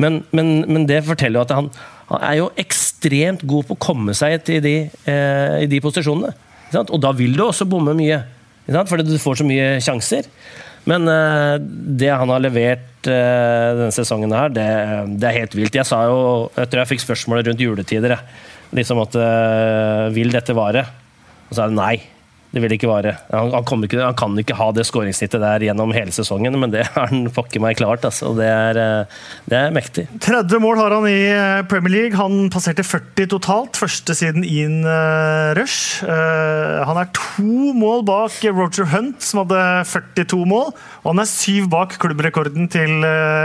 [SPEAKER 3] Men, men, men det forteller jo at han, han er jo ekstremt god på å komme seg til de, eh, i de posisjonene. Og da vil du også bomme mye? Fordi du får så mye sjanser. Men eh, det han har levert eh, denne sesongen, her, det, det er helt vilt. Jeg sa jo, jeg tror jeg fikk spørsmålet rundt juletider. Liksom at eh, Vil dette vare? Og så er det nei. Det vil ikke vare. Han, han, ikke, han kan ikke ha det skåringssnittet der gjennom hele sesongen, men det har han pokker meg klart. Altså. Det, er, eh, det er mektig.
[SPEAKER 1] 30 mål har han i eh, Premier League. Han passerte 40 totalt, første siden Ian eh, Rush. Han er to mål bak Roger Hunt, som hadde 42 mål. Og han er syv bak klubbrekorden til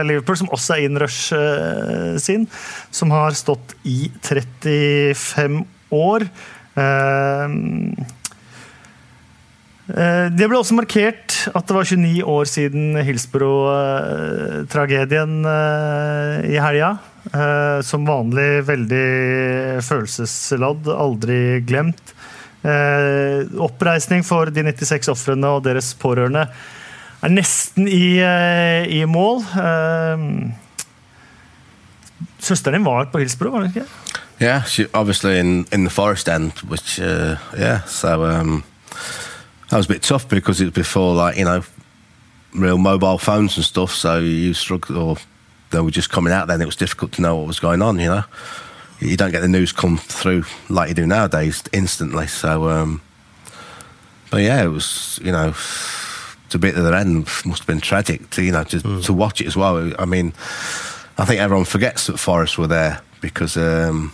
[SPEAKER 1] Liverpool, som også er Ian Rush sin, som har stått i 35 år. Eh, Det ble også markert at det var 29 år siden Hillsborough-tragedien eh, i helga. Eh, Som vanlig veldig følelsesladd, aldri glemt. Eh, Oppreisning for de 96 ofrene og deres pårørende er nesten i, eh, i mål. Eh, Søsteren din var på Hillsborough, var hun ikke?
[SPEAKER 2] Yeah, she, obviously in, in the forest end, which uh, yeah, so um, that was a bit tough because it was before like you know real mobile phones and stuff. So you struggled, or they were just coming out. Then it was difficult to know what was going on. You know, you don't get the news come through like you do nowadays instantly. So, um, but yeah, it was you know to be at the end must have been tragic to you know to, to watch it as well. I mean, I think everyone forgets that Forest were there because um,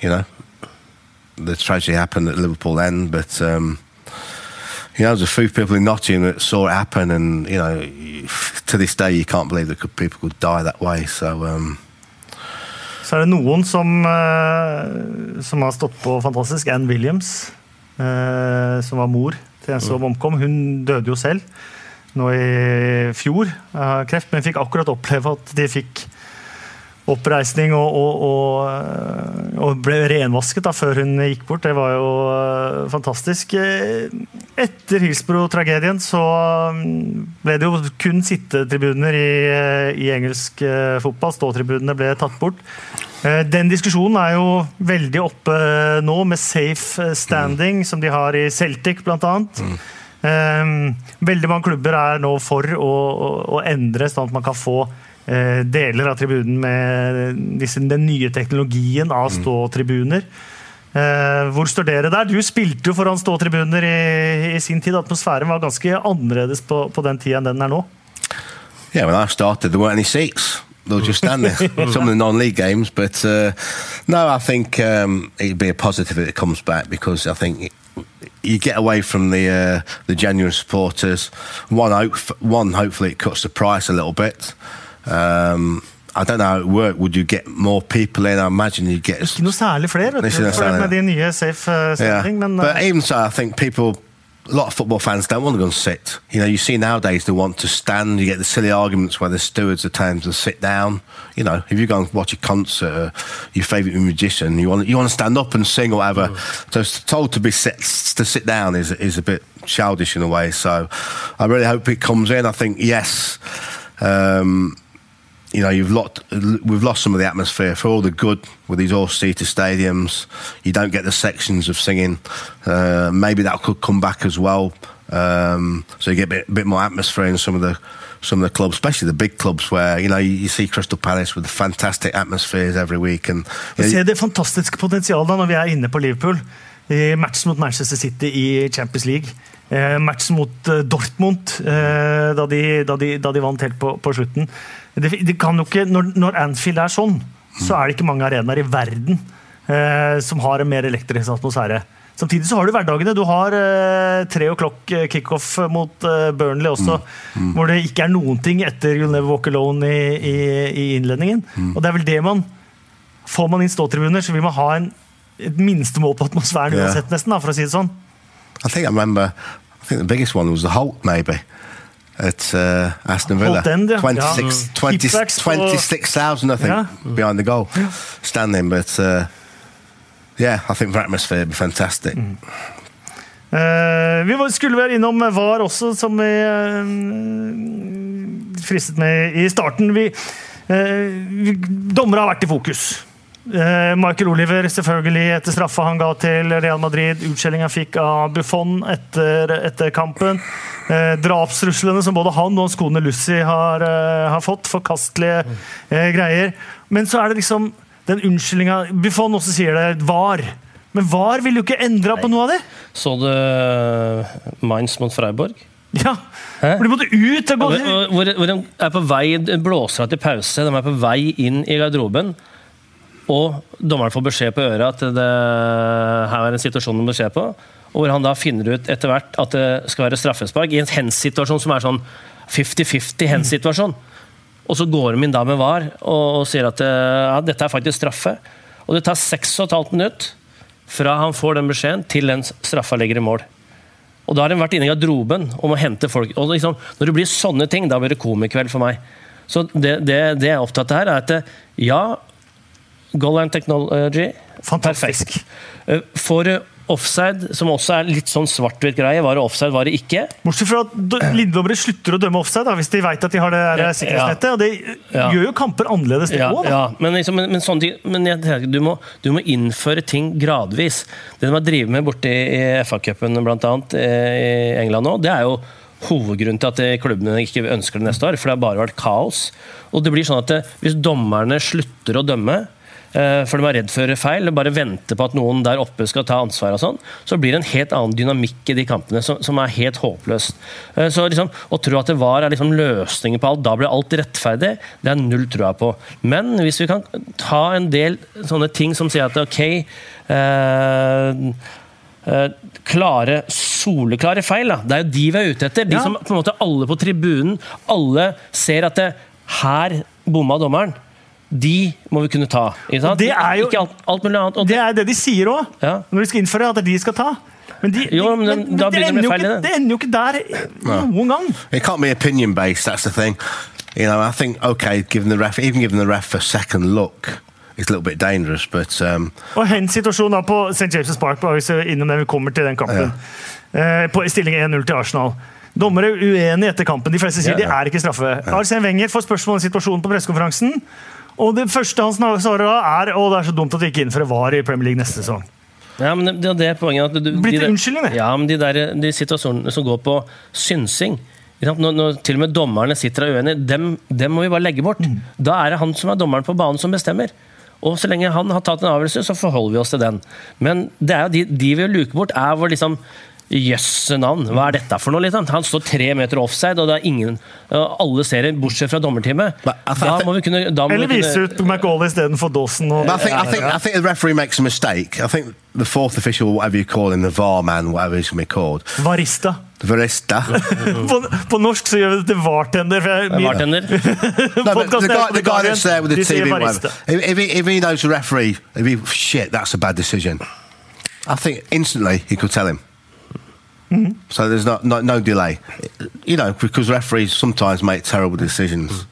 [SPEAKER 2] you know the tragedy happened at Liverpool then, but um, You know, there's a few people in Nottingham that saw it happen, and you know, to this day, you can't believe that people could die that way. So, um,
[SPEAKER 1] Så er det noen som, eh, som har stått på fantastisk. Ann Williams, eh, som var mor til en som omkom. Hun døde jo selv nå i fjor av kreft, men fikk akkurat oppleve at de fikk oppreisning og, og, og, ble renvasket da, før hun gikk bort. Det var jo eh, fantastisk. Eh, Etter Hillsborough-tragedien så mm, ble det jo kun sittetribuner i, eh, i engelsk fotball. Ståtribunene ble tatt bort. Den diskusjonen er jo veldig oppe nå, med safe standing, som de har i Celtic bl.a. Um, veldig mange klubber er nå for å, å, å endre, sånn at man kan få deler av tribunen med disse, den nye teknologien av ståtribuner. Eh, hvor står dere der? Du spilte jo foran ståtribuner i, i sin tid. Atmosfæren var ganske annerledes på, på den tida enn den er nå.
[SPEAKER 2] yeah, when I started, there weren't any seats. They were just standing. Some of the non-league games, but uh, no, I think um, it'd be a positive if it comes back because I think it, you get away from the uh, the genuine supporters. One, hope, one, hopefully, it cuts the price a little bit. Um, I don't know how it worked. Would you get more people in? I imagine you'd get.
[SPEAKER 1] Ikke noe særlig flere vet du, for med de nye safe eh,
[SPEAKER 2] Yeah.
[SPEAKER 1] men
[SPEAKER 2] but
[SPEAKER 1] eh,
[SPEAKER 2] even so, I think people, a lot of football fans don't want to go and sit. You know, you see nowadays they want to stand. You get the silly arguments where the stewards are telling them to sit down. You know, if you go and watch a concert, uh, your favourite musician, you want you want to stand up and sing or whatever. So told to be sit to sit down is is a bit childish in a way. So I really hope it comes in. I think yes. Um, you know, you've lost, we've lost some of the atmosphere for all the good with these all-seater stadiums. You don't get the sections of singing. Uh, maybe that could come back as well. Um, so you get a bit, bit more atmosphere in some of the some of the clubs, especially the big clubs, where you know you, see Crystal Palace with fantastic atmospheres every week, and you know,
[SPEAKER 1] Se det fantastiske potensialet når vi er inne på Liverpool. I matchen mot Manchester City i Champions League. Eh, matchen mot eh, Dortmund eh, da, de, da, de, da de vant helt på, på slutten. Det, det ikke, når, når Anfield er sånn, så er det ikke mange arenaer i verden eh, som har en mer elektrisk atmosfære. Samtidig så har du hverdagene. Du har eh, tre o'clock eh, kickoff mot eh, Burnley også, hvor det ikke er noen ting etter You'll Never Walk Alone i, i, i innledningen. Og det er vel det man Får man inn ståtribuner, så vil man ha en, et minstemål på atmosfæren uansett, nesten, da, for å si det sånn.
[SPEAKER 2] I think I remember. I think the biggest one was the Holt, maybe. At uh, Aston Villa,
[SPEAKER 1] End, yeah.
[SPEAKER 2] 26
[SPEAKER 1] Yeah.
[SPEAKER 2] 20
[SPEAKER 1] Keepbacks for-
[SPEAKER 2] 26,000, I think,
[SPEAKER 1] Yeah.
[SPEAKER 2] behind the goal, standing. But uh, yeah, I think the atmosphere, would be fantastic.
[SPEAKER 1] Eh, vi skulle være innom VAR også, som vi eh, fristet med i starten. Vi, eh, vi, dommere har vært i fokus. Eh, Michael Oliver selvfølgelig etter straffa han ga til Real Madrid. Utskjellinga fikk av Buffon etter, etter kampen. Eh, drapstruslene som både han og hans kone Lucy har, eh, har fått. Forkastelige eh, greier. Men så er det liksom den unnskyldninga Buffon også sier det. VAR. Men VAR vil jo ikke endra på noe av det.
[SPEAKER 3] Så du eh, Mainz mot Freiborg?
[SPEAKER 1] Ja,
[SPEAKER 3] Hæ?
[SPEAKER 1] de måtte ut
[SPEAKER 3] Hvor, hvor, hvor de er på vei, blåser av til pause, de er på vei inn i garderoben. Og dommeren får beskjed på øret at det her er en situasjon de må se på. Og hvor han da finner ut etter hvert at det skal være straffespark i en hens-situasjon som er sånn 50-50 hens-situasjon. Og så går de inn da med VAR og, og sier at eh, ja, dette er faktisk straffe. Og det tar 6,5 minutt fra han får den beskjeden til den straffa ligger i mål. Og da har han vært inne i garderoben om å hente folk. Og liksom, når det blir sånne ting, da blir det komikveld for meg. Så det, det, det jeg er opptatt av her, er at det, ja, Goal line technology,
[SPEAKER 1] Fantastisk.
[SPEAKER 3] perfekt. Eh, For eh, offside, som også er litt sånn svart-hvitt-greie, var det offside, var det ikke?
[SPEAKER 1] Bortsett fra at do- linjedommere slutter å dømme offside da, hvis de vet at de har det der sikkerhetsnettet. Og det
[SPEAKER 3] Ja.
[SPEAKER 1] gjør jo kamper annerledes,
[SPEAKER 3] Ja,
[SPEAKER 1] òg.
[SPEAKER 3] ja. Men, liksom, men, men ting men jeg, du, må, du må innføre ting gradvis. Det de har drevet med borte i, FA-cupen bl.a. i England nå, det er jo hovedgrunnen til at eh, klubbene ikke ønsker det neste år. For det har bare vært kaos. Og det blir sånn at det, hvis dommerne slutter å dømme eh, for de er redd for feil, og bare venter på at noen der oppe skal ta ansvar, og sånn, så blir det en helt annen dynamikk i de kampene som, som er helt håpløst. Eh, Så liksom, Å tro at det var er liksom løsningen på alt, da blir alt rettferdig, det er null trua på. Men hvis vi kan ta en del sånne ting som sier at ok eh, eh, klare, soleklare feil. Da. Det er jo de vi er ute etter. De
[SPEAKER 1] Ja.
[SPEAKER 3] som på en måte alle på tribunen alle ser at det, her bomma dommeren. De må vi kunne ta. Ikke, sant?
[SPEAKER 1] det er jo-
[SPEAKER 3] ikke alt, alt mulig annet. Og
[SPEAKER 1] Det er det de sier òg,
[SPEAKER 3] Ja.
[SPEAKER 1] når de skal innføre at de skal ta. Men, de,
[SPEAKER 3] Jo, men
[SPEAKER 1] de,
[SPEAKER 3] men da
[SPEAKER 1] det, ender
[SPEAKER 3] det
[SPEAKER 1] ikke,
[SPEAKER 3] det.
[SPEAKER 1] det ender jo ikke der noen gang.
[SPEAKER 2] It can't be opinion based. That's the thing. You know, I think okay, given the ref, even giving the ref a second look, it's a little bit dangerous. But um,
[SPEAKER 1] Og hens situasjon da på St. James' Park, bare hvis vi innom det vi kommer til den kampen. Eh, på stilling 1-0 til Arsenal. Dommere er uenige etter kampen. De fleste sier
[SPEAKER 3] yeah.
[SPEAKER 1] det er ikke straffe. Arsene Wenger får spørsmål om situasjonen på pressekonferansen. Og det første han svarer da, er å det er så dumt at vi ikke innfører VAR i Premier League neste sesong.
[SPEAKER 3] Ja, men det, det er det poenget at du,
[SPEAKER 1] Blitt
[SPEAKER 3] de der-. Ja, men de, der, de situasjonene som går på synsing når, når til og med dommerne sitter og er uenige, dem, dem må vi bare legge bort.
[SPEAKER 1] Mm.
[SPEAKER 3] Da er det han som er dommeren på banen som bestemmer. Og så lenge han har tatt en avgjørelse, så forholder vi oss til den. Men det er jo de, de vi vil luke bort, er hvor liksom Jøsse navn, hva er dette for noe? Liksom? Han står tre meter offside, og det er ingen Alle ser det, bortsett fra dommerteamet.
[SPEAKER 2] Th-
[SPEAKER 3] Da må vi kunne, da må
[SPEAKER 1] Eller
[SPEAKER 3] vi
[SPEAKER 1] vise ut McAuley istedenfor Dawson. Og,
[SPEAKER 2] I think I think I think the referee makes a mistake. I think the fourth official, whatever you call him, the VAR man, whatever he's going to be called,
[SPEAKER 1] Varista.
[SPEAKER 2] Varista.
[SPEAKER 1] På, på norsk så gjør vi det til vartender. for jeg-
[SPEAKER 3] Bartender.
[SPEAKER 2] No, but the guy, the guy that's there with the
[SPEAKER 1] de
[SPEAKER 2] TV, whatever. If, if, he, if he knows the referee, if he shit, that's a bad decision. I think instantly he could tell him. So there's not, not no delay, you know, because referees sometimes make terrible decisions.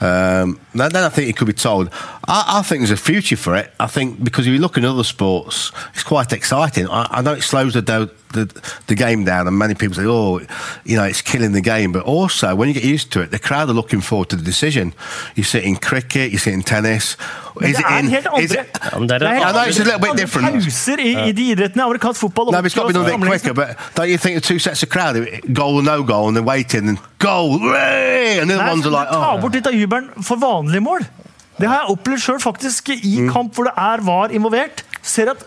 [SPEAKER 2] Um, then, I think he could be told. I, I think there's a future for it. I think because if you look in other sports, it's quite exciting. I, I know it slows the, do, the the game down, and many people say, "Oh, you know, it's killing the game." But also, when you get used to it, the crowd are looking forward to the decision. You see it in cricket, you see it in tennis. Is
[SPEAKER 1] det
[SPEAKER 2] it
[SPEAKER 1] er
[SPEAKER 2] in?
[SPEAKER 1] helt
[SPEAKER 2] Is
[SPEAKER 1] andre,
[SPEAKER 2] it,
[SPEAKER 3] Ja, men det er
[SPEAKER 1] det er helt
[SPEAKER 2] I know it's a little bit
[SPEAKER 1] andre
[SPEAKER 2] different.
[SPEAKER 1] pauser i, i de idrettene. Amerikansk fotball
[SPEAKER 2] no, but it's got to be a little bit quicker. But don't you think the two sets of crowd, goal or no goal, and they're waiting and goal, hooray! and the other ones are like,
[SPEAKER 1] du tar
[SPEAKER 2] oh.
[SPEAKER 1] bort litt av jubelen for vanlige mål. Det har jeg opplevd sjøl, faktisk. I
[SPEAKER 2] Mm.
[SPEAKER 1] kamp hvor det er VAR involvert. Ser at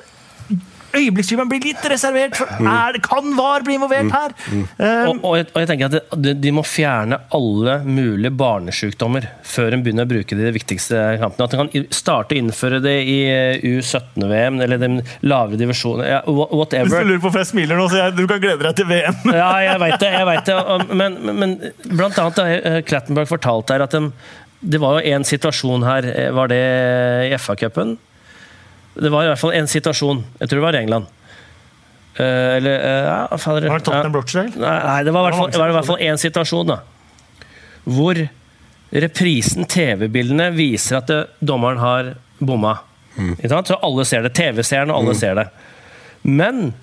[SPEAKER 1] øyeblikksjubelen blir litt reservert.
[SPEAKER 2] Mm.
[SPEAKER 1] er, kan VAR bli involvert her? Eh,
[SPEAKER 3] Og, og, jeg, og jeg tenker at det- de, de må fjerne alle mulige barnesykdommer før en begynner å bruke det i de viktigste kampene. At en kan starte å innføre det i eh, U17-VM eller den lavere divisjonen. Ja, whatever.
[SPEAKER 1] hvis du lurer på hvorfor jeg smiler nå, så jeg, du kan glede deg til VM.
[SPEAKER 3] Ja, jeg veit det. jeg vet det. Men, men- men blant annet har eh, Klattenberg fortalt her at de, det var jo en situasjon her eh, Var det i FA-cupen? Det var i hvert fall en situasjon. Jeg tror det var i England. Eh, eller eh, ja, fader,
[SPEAKER 1] Var det Tottenham
[SPEAKER 3] ja.
[SPEAKER 1] Rochdale?
[SPEAKER 3] Nei, nei, det var i hvert fall, det var i hvert fall en situasjon da hvor reprisen, TV-bildene, viser at det, dommeren har bomma. Ikke sant? Så alle ser det. TV-seeren og alle ser det. Men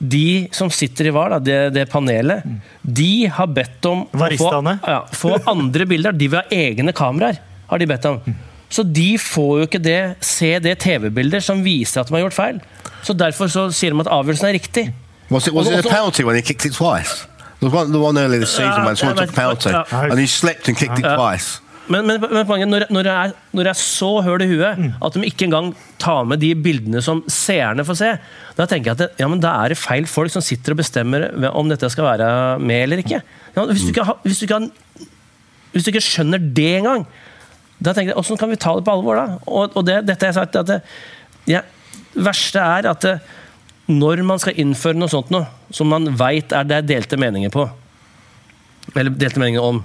[SPEAKER 3] de som sitter i VAR, da, det, det panelet, de har bedt om å få, ja, få andre bilder. De vil ha egne kameraer, har de bedt om. Så de får jo ikke det, se det TV-bildet som viser at de har gjort feil. Så derfor så sier de at avgjørelsen er riktig.
[SPEAKER 2] Was it was it a penalty when he kicked it twice? Was one, the one earlier this season when someone took a penalty and he slipped and kicked it twice.
[SPEAKER 3] Men, men, men poenget, når, når, jeg er, når jeg er så høl i huet at de ikke engang tar med de bildene som seerne får se, da tenker jeg at det, ja, men da er det feil folk som sitter og bestemmer om dette skal være med eller ikke. Ja, hvis, du ikke har, hvis, du ikke har, hvis du ikke skjønner det engang, da tenker jeg, hvordan kan vi ta det på alvor da? Og, og det, dette jeg sagt, at det, ja, verste er at det, når man skal innføre noe sånt noe, som man vet er det delte meninger på, eller delte meninger om,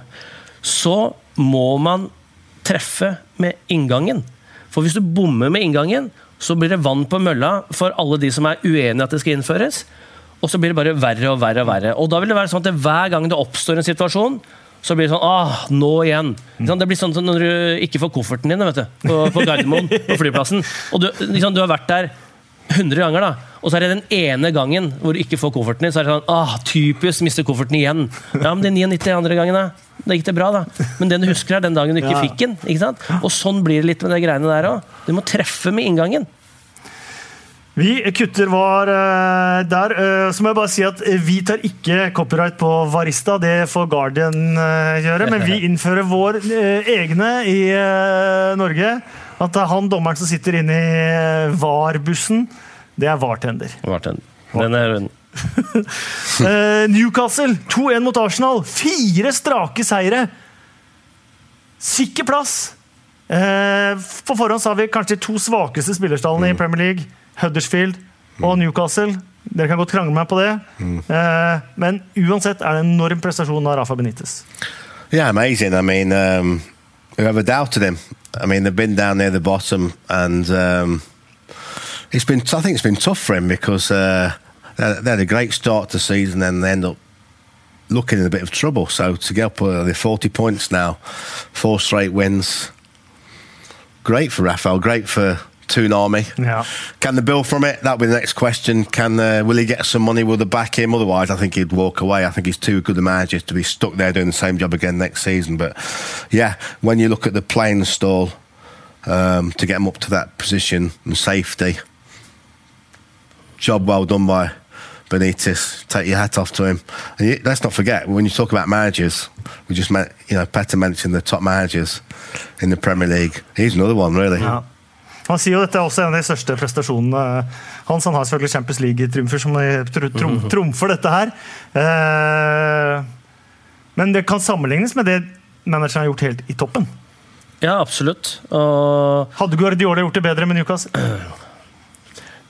[SPEAKER 3] så må man treffe med inngangen. For hvis du bommer med inngangen, så blir det vann på mølla for alle de som er uenige at det skal innføres. Og så blir det bare verre og verre og verre. Og da vil det være sånn at hver gang det oppstår en situasjon, så blir det sånn ah, nå igjen. Det blir sånn som når du ikke får kofferten din vet du, på, på Gardermoen, på flyplassen. Og du, liksom, du har vært der 100 ganger, da. Og så er det den ene gangen hvor du ikke får kofferten din, så er det sånn ah, typisk, mister kofferten igjen. Ja, men de 99 andre gangene, da gikk det bra, da. Men den du husker, er den dagen du ikke fikk den. ikke sant? Og sånn blir det litt med de greiene der òg. Du må treffe med inngangen.
[SPEAKER 1] Vi kutter var eh, der. eh, så må jeg bare si at eh, vi tar ikke copyright på Varista. Det får Guardian gjøre. Men vi innfører vår egne i Norge. At det er han dommeren som sitter inne i VAR-bussen, det er VAR-tender.
[SPEAKER 3] Den er rund.
[SPEAKER 1] Eh, Newcastle 2-1 mot Arsenal. Fire strake seire. Sikker plass. Eh, på forhånd sa vi kanskje de to svakeste spillerstallene i Premier League. Huddersfield og Newcastle. Dere kan godt krangle meg på det. Eh, men uansett er det en enorm prestasjon av Rafa Benitez.
[SPEAKER 2] Yeah, amazing. I mean, um, whoever doubted him? I mean, they've been down near the bottom, and um, it's been. I think it's been tough for him because uh, they had a great start to the season, and they end up looking in a bit of trouble. So to get up uh, the forty points now, four straight wins, great for Rafael. Great for Toonami.
[SPEAKER 1] Ja.
[SPEAKER 2] Can they build from it? That'll be the next question. Can uh, will he get some money? Will they back him? Otherwise, I think he'd walk away. I think he's too good a manager to be stuck there doing the same job again next season. But yeah, when you look at the playing stall um, to get him up to that position and safety, job well done by Benitez. Take your hat off to him. And you, let's not forget when you talk about managers, we just met, you know, Petter mentioned the top managers in the Premier League. He's another one, really.
[SPEAKER 1] Yeah. Han sier jo dette er også en av de største prestasjonene hans. Han har selvfølgelig Champions League-triumfer som tr trom trumfer dette her. Eh, men det kan sammenlignes med det manageren har gjort helt i toppen.
[SPEAKER 3] Ja, absolutt. Og
[SPEAKER 1] Hadde Guardiola gjort det bedre med Newcastle?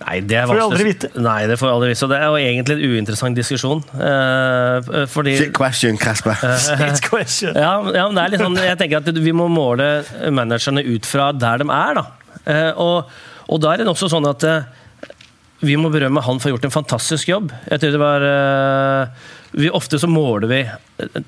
[SPEAKER 3] Nei, det er
[SPEAKER 1] Får vi aldri vite.
[SPEAKER 3] Nei, det får vi aldri vite. Så det er jo egentlig en uinteressant diskusjon. Uh, fordi
[SPEAKER 2] Shit question, Casper.
[SPEAKER 1] Shit question.
[SPEAKER 3] ja, ja, men det er litt sånn, jeg tenker at Vi må måle managerne ut fra der de er. da. Uh, og, og da er det også sånn at uh, vi må berømme han for å ha gjort en fantastisk jobb. Jeg tror det var eh, vi, Ofte så måler vi eh,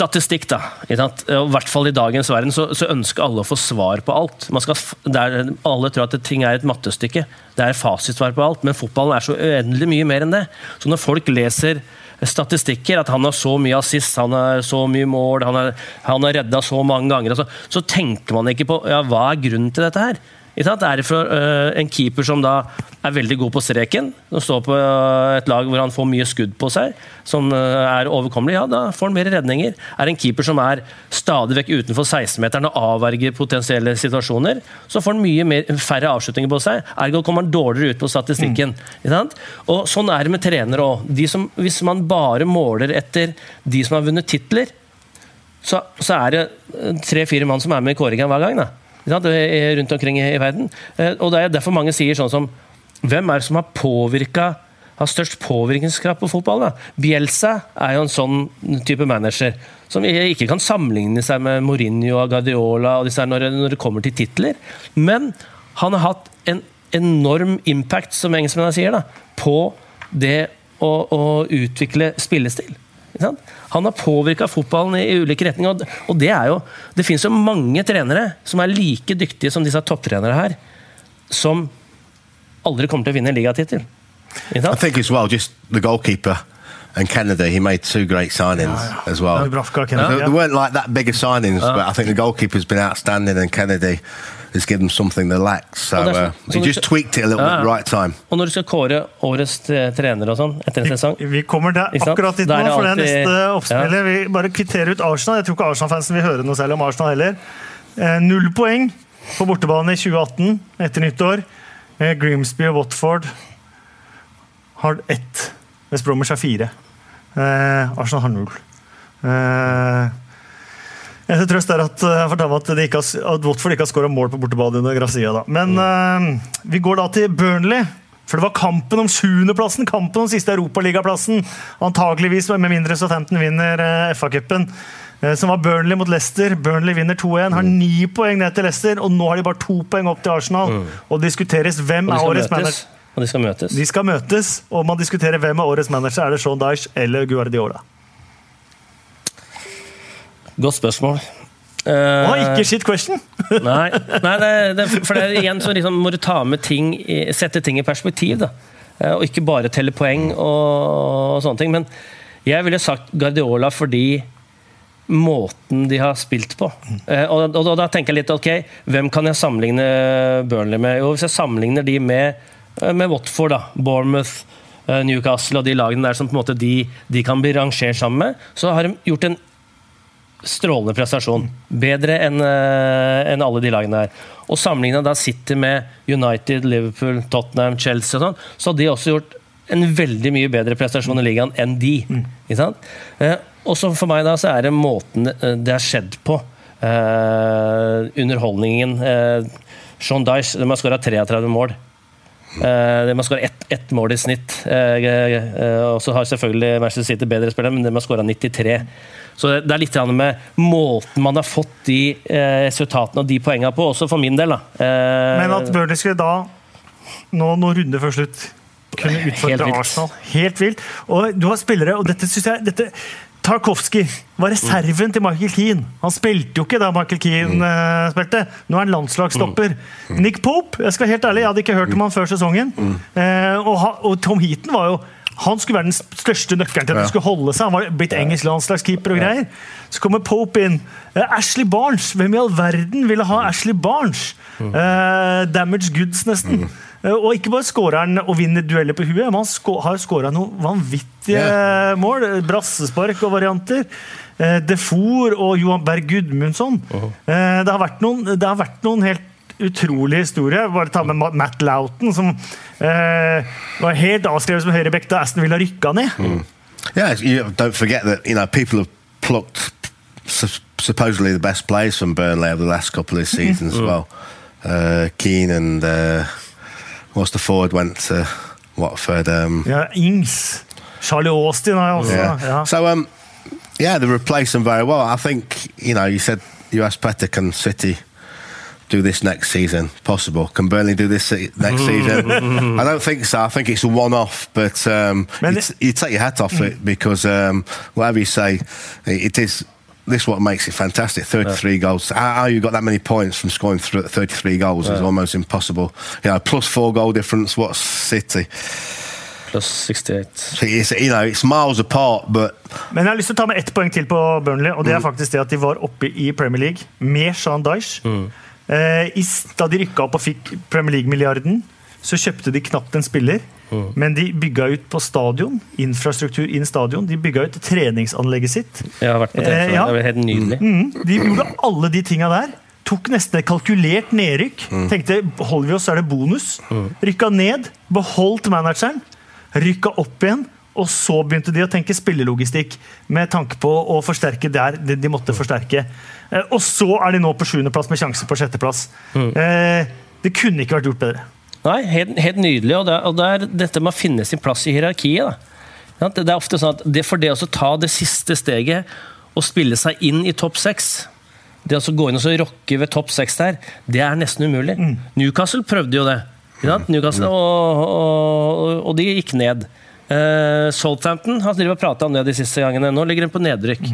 [SPEAKER 3] statistikk, da. I hvert fall i dagens verden så, så ønsker alle å få svar på alt. Skal, der, alle tror at ting er et mattestykke. Det er fasitsvar på alt, men fotballen er så uendelig mye mer enn det. Så når folk leser statistikker, at han har så mye assist, han har så mye mål, han har, han har redda så mange ganger, altså, så tenker man ikke på ja, hva er grunnen til dette her. Er det for øh, en keeper som da er veldig god på streken, som står på øh, et lag hvor han får mye skudd på seg, som øh, er overkommelig, ja, da får han mer redninger. Er det en keeper som er stadig vekk utenfor 16-meteren og avverger potensielle situasjoner, så får han mye mer, færre avslutninger på seg. Ergo kommer han dårligere ut på statistikken. Mm. Og Sånn er det med trenere òg. Hvis man bare måler etter de som har vunnet titler, så, så er det tre-fire mann som er med i kåringa hver gang. da. Rundt omkring i, verden. Eh, Og det er derfor mange sier sånn som Hvem er det som har påvirka har størst påvirkningskraft på fotballen? da? Bielsa er jo en sånn type manager som ikke kan sammenligne seg med Mourinho og Guardiola og disse her når, når det kommer til titler. Men han har hatt en enorm impact, som engelskmennene sier, da, på det å, å utvikle spillestil. Ikke sant? Han har påvirka fotballen i ulike retninger. og- det er jo Det finnes jo mange trenere som er like dyktige som disse topptrenere her, som aldri kommer til å vinne en ligatittel.
[SPEAKER 2] I think as well, just the goalkeeper and Kennedy, he made two great signings as well.
[SPEAKER 1] Kennedy,
[SPEAKER 2] They, they weren't like that big of signings, but I think the goalkeeper's been outstanding, and Kennedy has given them something they lack. So uh,
[SPEAKER 3] that's-
[SPEAKER 2] he just
[SPEAKER 3] it's-
[SPEAKER 2] tweaked it a little bit right time.
[SPEAKER 3] Og når du skal kåre årets trener og sånn etter en sesong
[SPEAKER 1] Vi kommer der akkurat dit nå, for det er neste oppspillet. Vi bare kvitterer ut Arsenal. Jeg tror ikke Arsenal-fansen vil høre noe særlig om Arsenal heller. Eh, null poeng på bortebane i 2018 etter nyttår. Eh, Grimsby og Watford har ett. West Bromwich har fire. Eh, Arsenal har null. Eh, Eneste trøst er at, eh, jeg fortalte at, de ikke har, at Watford ikke har skåra mål på bortebane under Grazia. Da. Men eh, vi går da til Burnley. For det var kampen om sjuendeplassen, kampen om siste europaligaplassen. Antakeligvis, med mindre Southampton vinner uh, FA-cupen. eh, Som var Burnley mot Leicester. Burnley vinner 2-1. Har ni poeng ned til Leicester, og nå har de bare to poeng opp til Arsenal. Og diskuteres hvem er årets manager.
[SPEAKER 3] Og de skal møtes.
[SPEAKER 1] De skal møtes, og man diskuterer hvem er årets manager. Er det Sean Dyche eller Guardiola?
[SPEAKER 3] Godt spørsmål.
[SPEAKER 1] Uh,
[SPEAKER 3] oh,
[SPEAKER 1] ikke shit question!
[SPEAKER 3] Nei, nei det, det, for det er igjen så liksom må du ta med ting Sette ting i perspektiv. da Eh, Og ikke bare telle poeng og, og sånne ting. Men jeg ville sagt Guardiola fordi måten de har spilt på. Eh, Og, og, og da tenker jeg litt ok, hvem kan jeg sammenligne Burnley med? Jo, hvis jeg sammenligner de med, med Watford, da, Bournemouth, Newcastle og de lagene der som på en måte de, de kan bli rangert sammen med, så har de gjort en strålende prestasjon. Bedre enn eh, enn alle de lagene her. Og sammenligna da City med United, Liverpool, Tottenham, Chelsea og sånn, så har de også gjort en veldig mye bedre prestasjon i ligaen enn de. Ikke sant? Eh, og så for meg da så er det måten det, det har skjedd på. Eh, underholdningen. Eh, Sean Dyche de har skåra 33 mål. Uh, de har skåra ett, ett mål i snitt. Uh, uh, og så har selvfølgelig Manchester City bedre spillere, men de har skåra 93. Så det er litt med måten man har fått de eh, resultatene og de poengene på, også for min del. da. Eh,
[SPEAKER 1] Men at Burnley skulle da, nå noen runder før slutt, kunne utfordre
[SPEAKER 3] Helt
[SPEAKER 1] Arsenal. Helt vilt. Og du har spillere, og dette syns jeg dette, Tarkovskij var reserven til Michael Keane. Han spilte jo ikke da Michael Keane eh, spilte. Nå er han landslagsstopper. Nick Pope, jeg skal være helt ærlig, jeg hadde ikke hørt om han før sesongen. Eh, og, og Tom Heaton var jo han skulle være den største nøkkelen til at det skulle holde seg. Han var blitt engelsk landslagskeeper og greier. Så kommer Pope inn. Eh, Ashley Barnes. Hvem i all verden ville ha Ashley Barnes? Uh, damage goods, nesten. Eh, og ikke bare skårer han og vinner dueller på huet, men han har skåra noen vanvittige mål. eh, Brassespark og varianter. Defour og Johan Berg Gudmundsson. Eh, det, har noen, det har vært noen helt utrolige historier. Bare ta med Matt Loughton, som eh, var helt avskrevet som høyrebekk da Aston Villa rykka ned.
[SPEAKER 2] Yeah, you don't forget that you know people have plucked supposedly the best players from Burnley over the last couple of seasons as well. Uh, Keane and uh, what's the forward went to Watford. Um,
[SPEAKER 1] Ja, Ings. Charlie Austin har jeg også.
[SPEAKER 2] yeah. So um, yeah, they replace them very well. I think you know you said you asked Petter can City do this next season? Possible. Can Burnley do this se- next season? I don't think so. I think it's a one-off, but um,
[SPEAKER 1] Man,
[SPEAKER 2] you, t- you take your hat off it because um, whatever you say, it is. This is what makes it fantastic. Thirty-three goals. How, how you got that many points from scoring th- thirty-three goals is almost impossible. You know, plus four goal difference. What City?
[SPEAKER 3] 68.
[SPEAKER 2] So It's, you know, it's miles apart, but
[SPEAKER 1] Men jeg har lyst til å ta med ett poeng til på Burnley, og det er faktisk det at de var oppe i Premier League med Sean Dyche. S- da de rykka opp og fikk Premier League-milliarden, så kjøpte de knapt en spiller. Men de bygga ut på stadion, infrastruktur inn stadion. De bygga ut treningsanlegget sitt.
[SPEAKER 3] Jeg har vært på
[SPEAKER 1] Eh, ja.
[SPEAKER 3] Det var helt nydelig.
[SPEAKER 1] Mm, de gjorde alle de tinga der. Tok nesten et kalkulert nedrykk. Tenkte holder vi oss, så er det bonus. Rykka ned, beholdt manageren. Rykka opp igjen. Og så begynte de å tenke spillelogistikk med tanke på å forsterke der de, måtte forsterke. Eh, og så er de nå på sjuendeplass med sjanse på sjetteplass. Eh, det kunne ikke vært gjort bedre.
[SPEAKER 3] Nei, helt, helt nydelig. Og det, og det er dette med å finne sin plass i hierarkiet. Da. Det, er ofte sånn at det, For det å ta det siste steget og spille seg inn i topp seks Det å gå inn og så rokke ved topp seks der, det er nesten umulig. Newcastle prøvde jo det. Newcastle, og, og, og de gikk ned. Eh, Southampton har drivet og prata om det de siste gangene. Nå ligger de på nedrykk.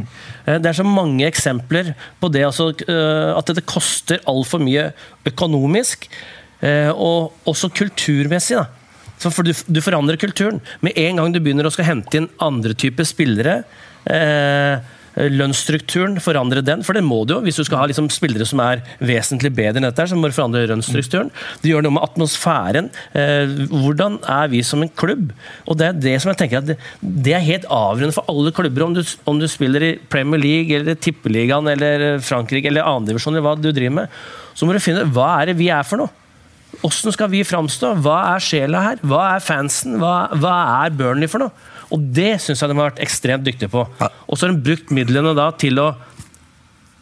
[SPEAKER 3] Eh, det er så mange eksempler på det altså, uh, at dette koster altfor mye økonomisk. Og også kulturmessig. da. Så for du, du forandrer kulturen. Med en gang du begynner å hente inn andre typer spillere eh, Lønnsstrukturen, forandre den. For det må du jo. Hvis du skal ha liksom spillere som er vesentlig bedre enn dette, her, så må du forandre lønnsstrukturen. Det gjør noe med atmosfæren. Eh, hvordan er vi som en klubb? Og det er det som jeg tenker at det, er helt avgjørende for alle klubber. Om du, om du spiller i Premier League, eller Tippeligaen, eller Frankrike, eller andredivisjon, eller hva du driver med, så må du finne hva er det vi er for noe. Hvordan skal vi framstå? Hva er sjela her? Hva er fansen? Hva, hva er Burnley for noe? Og det syns jeg de har vært ekstremt dyktige på. Og så har de brukt midlene da til å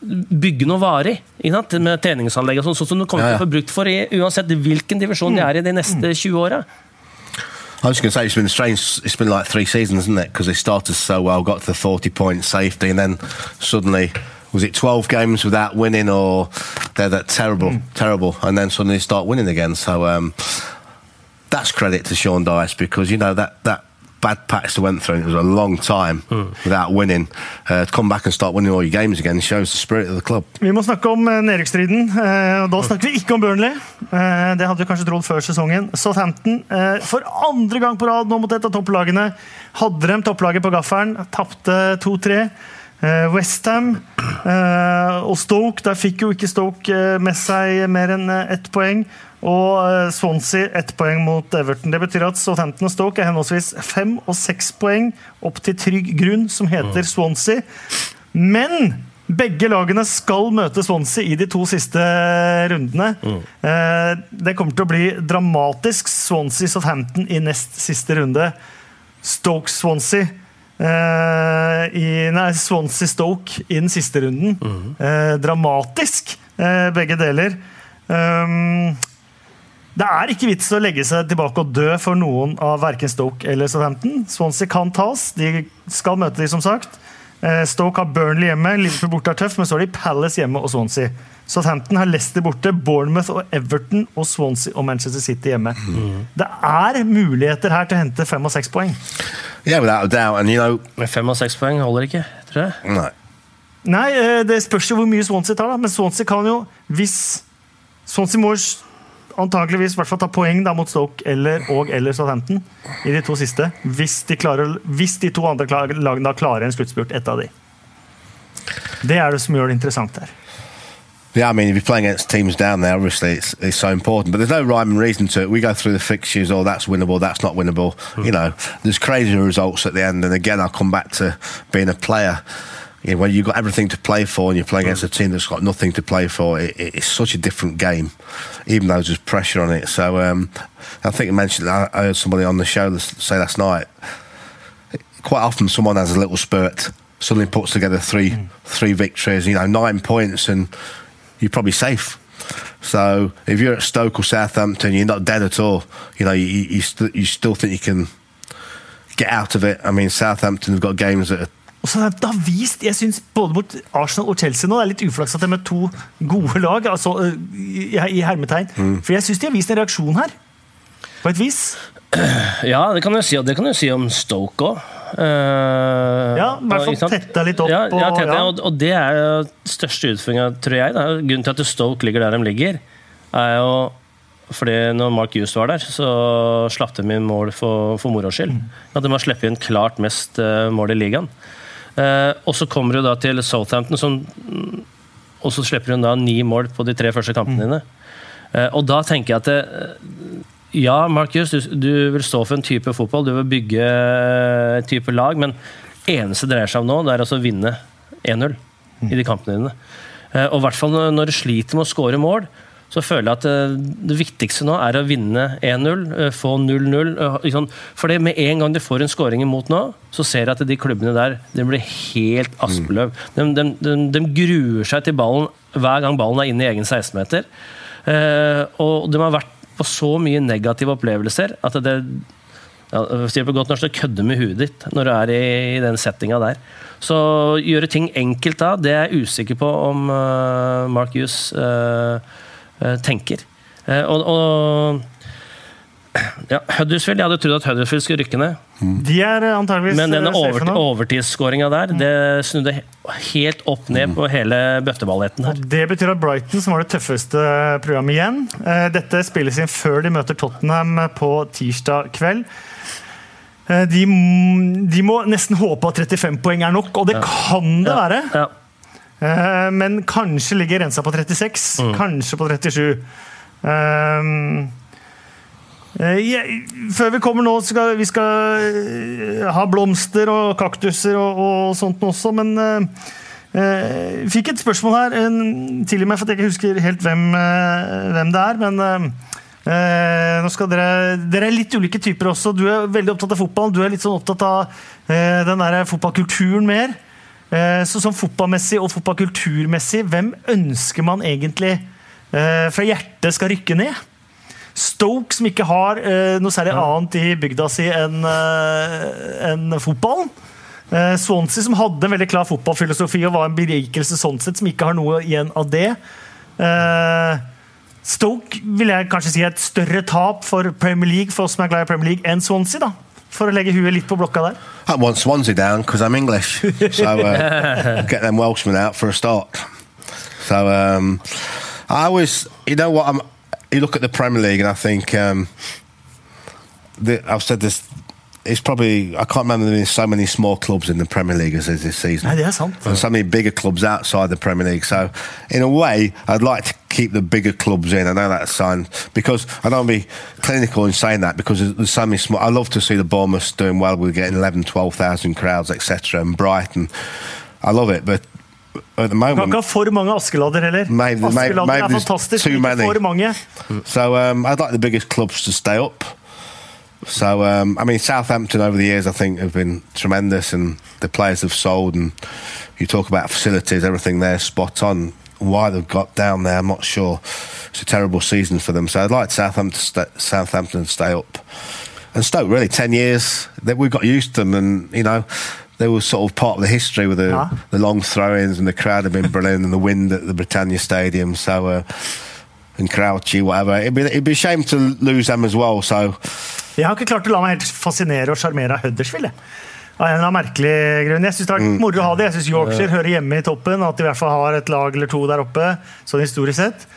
[SPEAKER 3] bygge noe varig. Med treningsanlegg og sånn, sånn som de kommer til å få brukt for i, uansett hvilken divisjon de er i de neste 20 åra.
[SPEAKER 2] I was going to say it's been strange. It's been like three seasons, isn't it? Because they started so well, got to the forty point safety, and then suddenly was it twelve games without winning, or they're that terrible, terrible, and then suddenly start winning again. So um, that's credit to Sean Dice because you know that that bad patch they went through. It was a long time without winning. Uh, to come back and start winning all your games again shows the spirit of the club.
[SPEAKER 1] Vi må snakke om eh, nedrykksstriden. Uh, Da snakker vi ikke om Burnley. Uh, Det hadde vi kanskje trodd før sesongen. Southampton, for andre gang på rad nå mot et av topplagene, hadde de topplaget på gaffelen. Tapte 2-3. Westham og Stoke, der fikk jo ikke Stoke med seg mer enn ett poeng. Og eh, Swansea ett poeng mot Everton. Det betyr at Southampton og Stoke er henholdsvis fem og seks poeng opp til trygg grunn, som heter Swansea. Men begge lagene skal møte Swansea i de to siste rundene. Mm. Det kommer til å bli dramatisk. Swansea-Southampton i nest siste runde. Stoke-Swansea eh, i Nei, Swansea-Stoke i den siste runden. Mm. dramatisk, eh, begge deler. Um, Det er ikke vits å legge seg tilbake og dø for noen av verken Stoke eller Southampton. Swansea kan tas. De skal møte de, som sagt. Eh, Stoke har Burnley hjemme, Liverpool borte er tøff, men så har de Palace hjemme og Swansea. Southampton har Leicester borte, Bournemouth og Everton og Swansea og Manchester City hjemme. Det er muligheter her til å hente fem og seks poeng.
[SPEAKER 2] Yeah, without a doubt. And you know,
[SPEAKER 3] Men fem og seks poeng holder ikke, tror jeg.
[SPEAKER 2] Nei.
[SPEAKER 1] Nei, eh, det spørs jo hvor mye Swansea tar, da. Men Swansea kan jo, hvis Swansea må antakeligvis hvert ta poeng da mot Stoke eller, og eller Southampton i de to siste. Hvis de, klarer, hvis de to andre lagene da klarer en sluttspurt, ett av de. Det er det som gjør det interessant her.
[SPEAKER 2] Yeah, I mean, if you're playing against teams down there, obviously it's, it's so important. But there's no rhyme and reason to it. We go through the fixtures, oh, that's winnable, that's not winnable. You know, there's crazy results at the end. And again, I'll come back to being a player. You know, when you've got everything to play for and you're playing against a team that's got nothing to play for, it, it, it's such a different game, even though there's pressure on it. So um, I think you mentioned, I, I heard somebody on the show say last night, quite often someone has a little spurt, suddenly puts together three three victories, you know, nine points, and you're probably safe. So if you're at Stoke or Southampton, you're not dead at all. You know, you you, st- you still think you can get out of it. I mean, Southampton have got games that are
[SPEAKER 1] Og så har vist, jeg synes Både mot Arsenal og Chelsea nå det er litt uflaks at de er med to gode lag. altså øh, i, i hermetegn. For jeg syns de har vist en reaksjon her. På et vis.
[SPEAKER 3] Ja, det kan du si, og det kan du si om Stoke òg.
[SPEAKER 1] Ja, i hvert fall tetta litt opp,
[SPEAKER 3] Ja, ja,
[SPEAKER 1] og- ja.
[SPEAKER 3] og, og det er jo største utfordringa, tror jeg. Da. Grunnen til at Stoke ligger der de ligger, er jo fordi når Mark Hughes var der, så slapp de inn mål for, for moro skyld. At de har sluppet inn klart mest eh, mål i ligaen. Eh, og så kommer du da til Southampton, som, og så slipper hun da ni mål på de tre første kampene dine. Eh, og da tenker jeg at det, ja, Markus, du, du vil stå for en type fotball, du vil bygge en type lag, men eneste det dreier seg om nå, det er altså å vinne 1-0 i de kampene dine. Eh, Og i hvert fall når, når du sliter med å skåre mål, så føler jeg at eh, det viktigste nå er å vinne 1-0, eh, få 0-0. eh, ikke? Fordi med en gang du får en skåring imot nå, så ser jeg at de klubbene der de blir helt aspeløv. De, de, de, de gruer seg til ballen hver gang ballen er inne i egen 16-meter. Eh, og de har vært på så mye negative opplevelser at det ja, sier på godt norsk, det kødder med huet ditt når du er i, i den settinga der. Så gjøre ting enkelt da, det er jeg usikker på om uh, Mark Hughes eh, eh, tenker. Eh, og, og ja, Huddersfield, Jeg hadde trodd at Huddersfield skulle rykke ned.
[SPEAKER 1] De er eh, antageligvis
[SPEAKER 3] Men denne
[SPEAKER 1] eh,
[SPEAKER 3] over, overtidsskåringa der, det snudde helt opp ned på hele bøtteballetten her.
[SPEAKER 1] Det betyr at Brighton, som var det tøffeste programmet igjen eh, Dette spilles inn før de møter Tottenham på tirsdag kveld. Eh, De, de må nesten håpe at 35 poeng er nok, og det kan det være.
[SPEAKER 3] Ja.
[SPEAKER 1] Eh, Men kanskje ligger rensa på 36, kanskje på 37. Um, eh, jeg, før vi kommer nå, skal vi skal eh, ha blomster og kaktuser og, og sånt også, men uh, eh, fikk et spørsmål her en, tilgi meg for at jeg ikke husker helt hvem, uh, hvem det er, men uh, eh, nå skal dere, dere er litt ulike typer også. Du er veldig opptatt av fotball, du er litt sånn opptatt av eh, den der fotballkulturen mer. Eh, Så sånn fotballmessig og fotballkulturmessig, hvem ønsker man egentlig eh, fra hjertet skal rykke ned? Stoke, som ikke har eh, noe særlig annet i bygda si enn en fotballen. Swansea, som hadde en veldig klar fotballfilosofi og var en berikelse sånn sett, som ikke har noe igjen av det. Stoke vil jeg kanskje si er et større tap for Premier League for oss som er glad i Premier League, enn Swansea. da, For å legge huet litt på blokka der.
[SPEAKER 2] I want Swansea down because I'm English. So uh, get them Welshmen out for a start. So um, I always, you know what? I'm, you look at the Premier League and I think um, the, I've said this. It's probably I can't remember there being so many small clubs in the Premier League as there is this season.
[SPEAKER 1] Er
[SPEAKER 2] and so many bigger clubs outside the Premier League. So, in a way, I'd like to keep the bigger clubs in. I know that's sign because I don't be clinical in saying that because there's, there's so many small. I love to see the Bournemouth doing well. We're getting 11, 12,000 crowds, etc. And Brighton, I love it, but at the
[SPEAKER 1] Du kan
[SPEAKER 2] moment.
[SPEAKER 1] ikke ha for mange Askeladder heller.
[SPEAKER 2] Maybe- maybe- maybe
[SPEAKER 1] er fantastisk,
[SPEAKER 2] too many.
[SPEAKER 1] for mange.
[SPEAKER 2] So um, I'd like the biggest clubs to stay up. So um, I mean, Southampton over the years I think have been tremendous, and the players have sold. And you talk about facilities, everything there spot on. Why they've got down there, I'm not sure. it's a terrible season for them. So I'd like Southampton, Southampton to stay up. And Stoke, really, 10 years, that we got used to them, and, you know, they were sort of part of the history with the,
[SPEAKER 1] Ah.
[SPEAKER 2] the long throw ins, and the crowd have been brilliant, and the wind at the Britannia Stadium. So, uh, and Crouchy, whatever. It'd be, it'd be a shame to lose them as well. So,
[SPEAKER 1] Jeg har ikke klart å la meg helt fascinere og sjarmere av Huddersfield. jeg. Av en eller annen merkelig grunn. Jeg syns det har vært moro å ha det. Jeg syns Yorkshire hører hjemme i toppen. At de i hvert fall har et lag eller to der oppe, sånn historisk sett.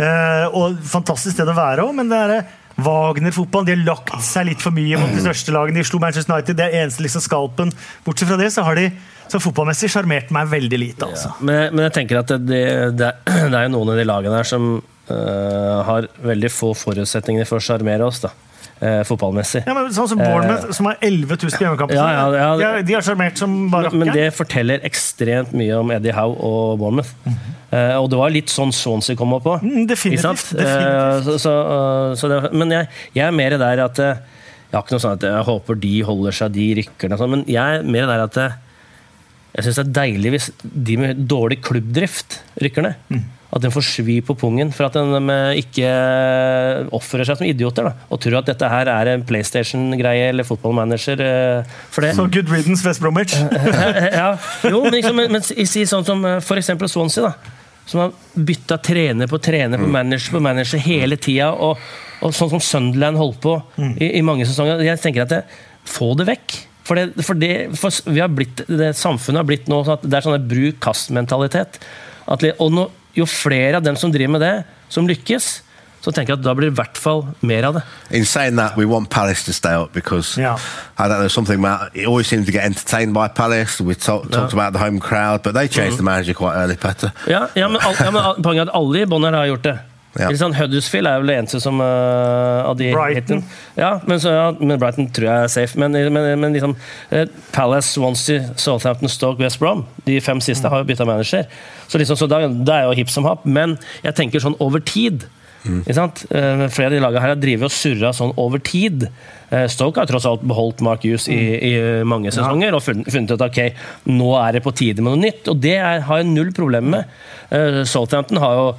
[SPEAKER 1] Eh, og fantastisk sted å være òg, men det er Wagner-fotballen de har lagt seg litt for mye mot de største lagene. De slo Manchester United, det er eneste liksom skalpen. Bortsett fra det så har de så fotballmessig sjarmert meg veldig lite. altså.
[SPEAKER 3] Men, men jeg tenker at det, det, det er jo noen av de lagene her som øh, har veldig få forutsetninger for å sjarmere oss, da. eh, fotballmessig.
[SPEAKER 1] Ja, men sånn som Bournemouth, som har 11 000 på hjemmekamp.
[SPEAKER 3] Ja, ja, ja.
[SPEAKER 1] de, har- de har sjarmert som bare
[SPEAKER 3] Men, men det forteller ekstremt mye om Eddie Howe og Bournemouth. Eh, og det var litt sånn Swansea kom opp på.
[SPEAKER 1] Mm, definitivt, definitivt.
[SPEAKER 3] Eh, så, så, eh, så det, men jeg, jeg er mer der at eh, Jeg har ikke noe sånn at jeg håper de holder seg, de rykker ned, sånn, men jeg er mer der at eh, jeg syns det er deilig hvis de med dårlig klubbdrift rykker ned.
[SPEAKER 1] Mm.
[SPEAKER 3] At den får svi på pungen for at de eh, ikke oppfører seg som idioter. Da, og tror at dette her er en PlayStation-greie eller fotballmanager. eh, For det,
[SPEAKER 1] Så good riddance, West Bromwich.
[SPEAKER 3] ja, jo, men, liksom, men, men si sånn som f.eks. for eksempel Swansea, da. Som har bytta trener på trener på manager på manager hele tida. Og, og sånn som Sunderland holdt på i, i mange sesonger. Jeg tenker at det, Få det vekk. For, det, for, det, for vi har blitt, det Samfunnet har blitt nå sånn at det er sånn bruk-kast-mentalitet. At Og nå, jo flere av dem som driver med det, som lykkes, så tenker jeg at da blir det i hvert fall mer av det.
[SPEAKER 2] in saying that, we want Palace to stay up because
[SPEAKER 1] Yeah.
[SPEAKER 2] I don't know something about. It always seems to get entertained by Palace. We talk, talked about the home crowd, but they changed the manager quite early, Petter.
[SPEAKER 3] Ja, ja, men, al- ja, men poenget er at alle i Bonner har gjort det.
[SPEAKER 2] Ja.
[SPEAKER 3] Sant? Huddersfield er vel det eneste som uh, av de
[SPEAKER 1] Brighton.
[SPEAKER 3] Ja, men, så, ja, men Brighton tror jeg er safe. Men, men, men liksom uh, Palace, Swansea, Southampton, Stoke, West Brom De fem siste har jo bytta manager. Så, liksom, så da, da er jo hipp som happ. Men jeg tenker sånn over tid. Ikke sant? Eh, flere av de lagene her har drevet og surra sånn over tid. Stoke har tross alt beholdt Mark Hughes i, i mange sesonger og funnet, ut at ok, nå er det på tide med noe nytt. Og det er, har jeg null problem med. Eh, Southampton har jo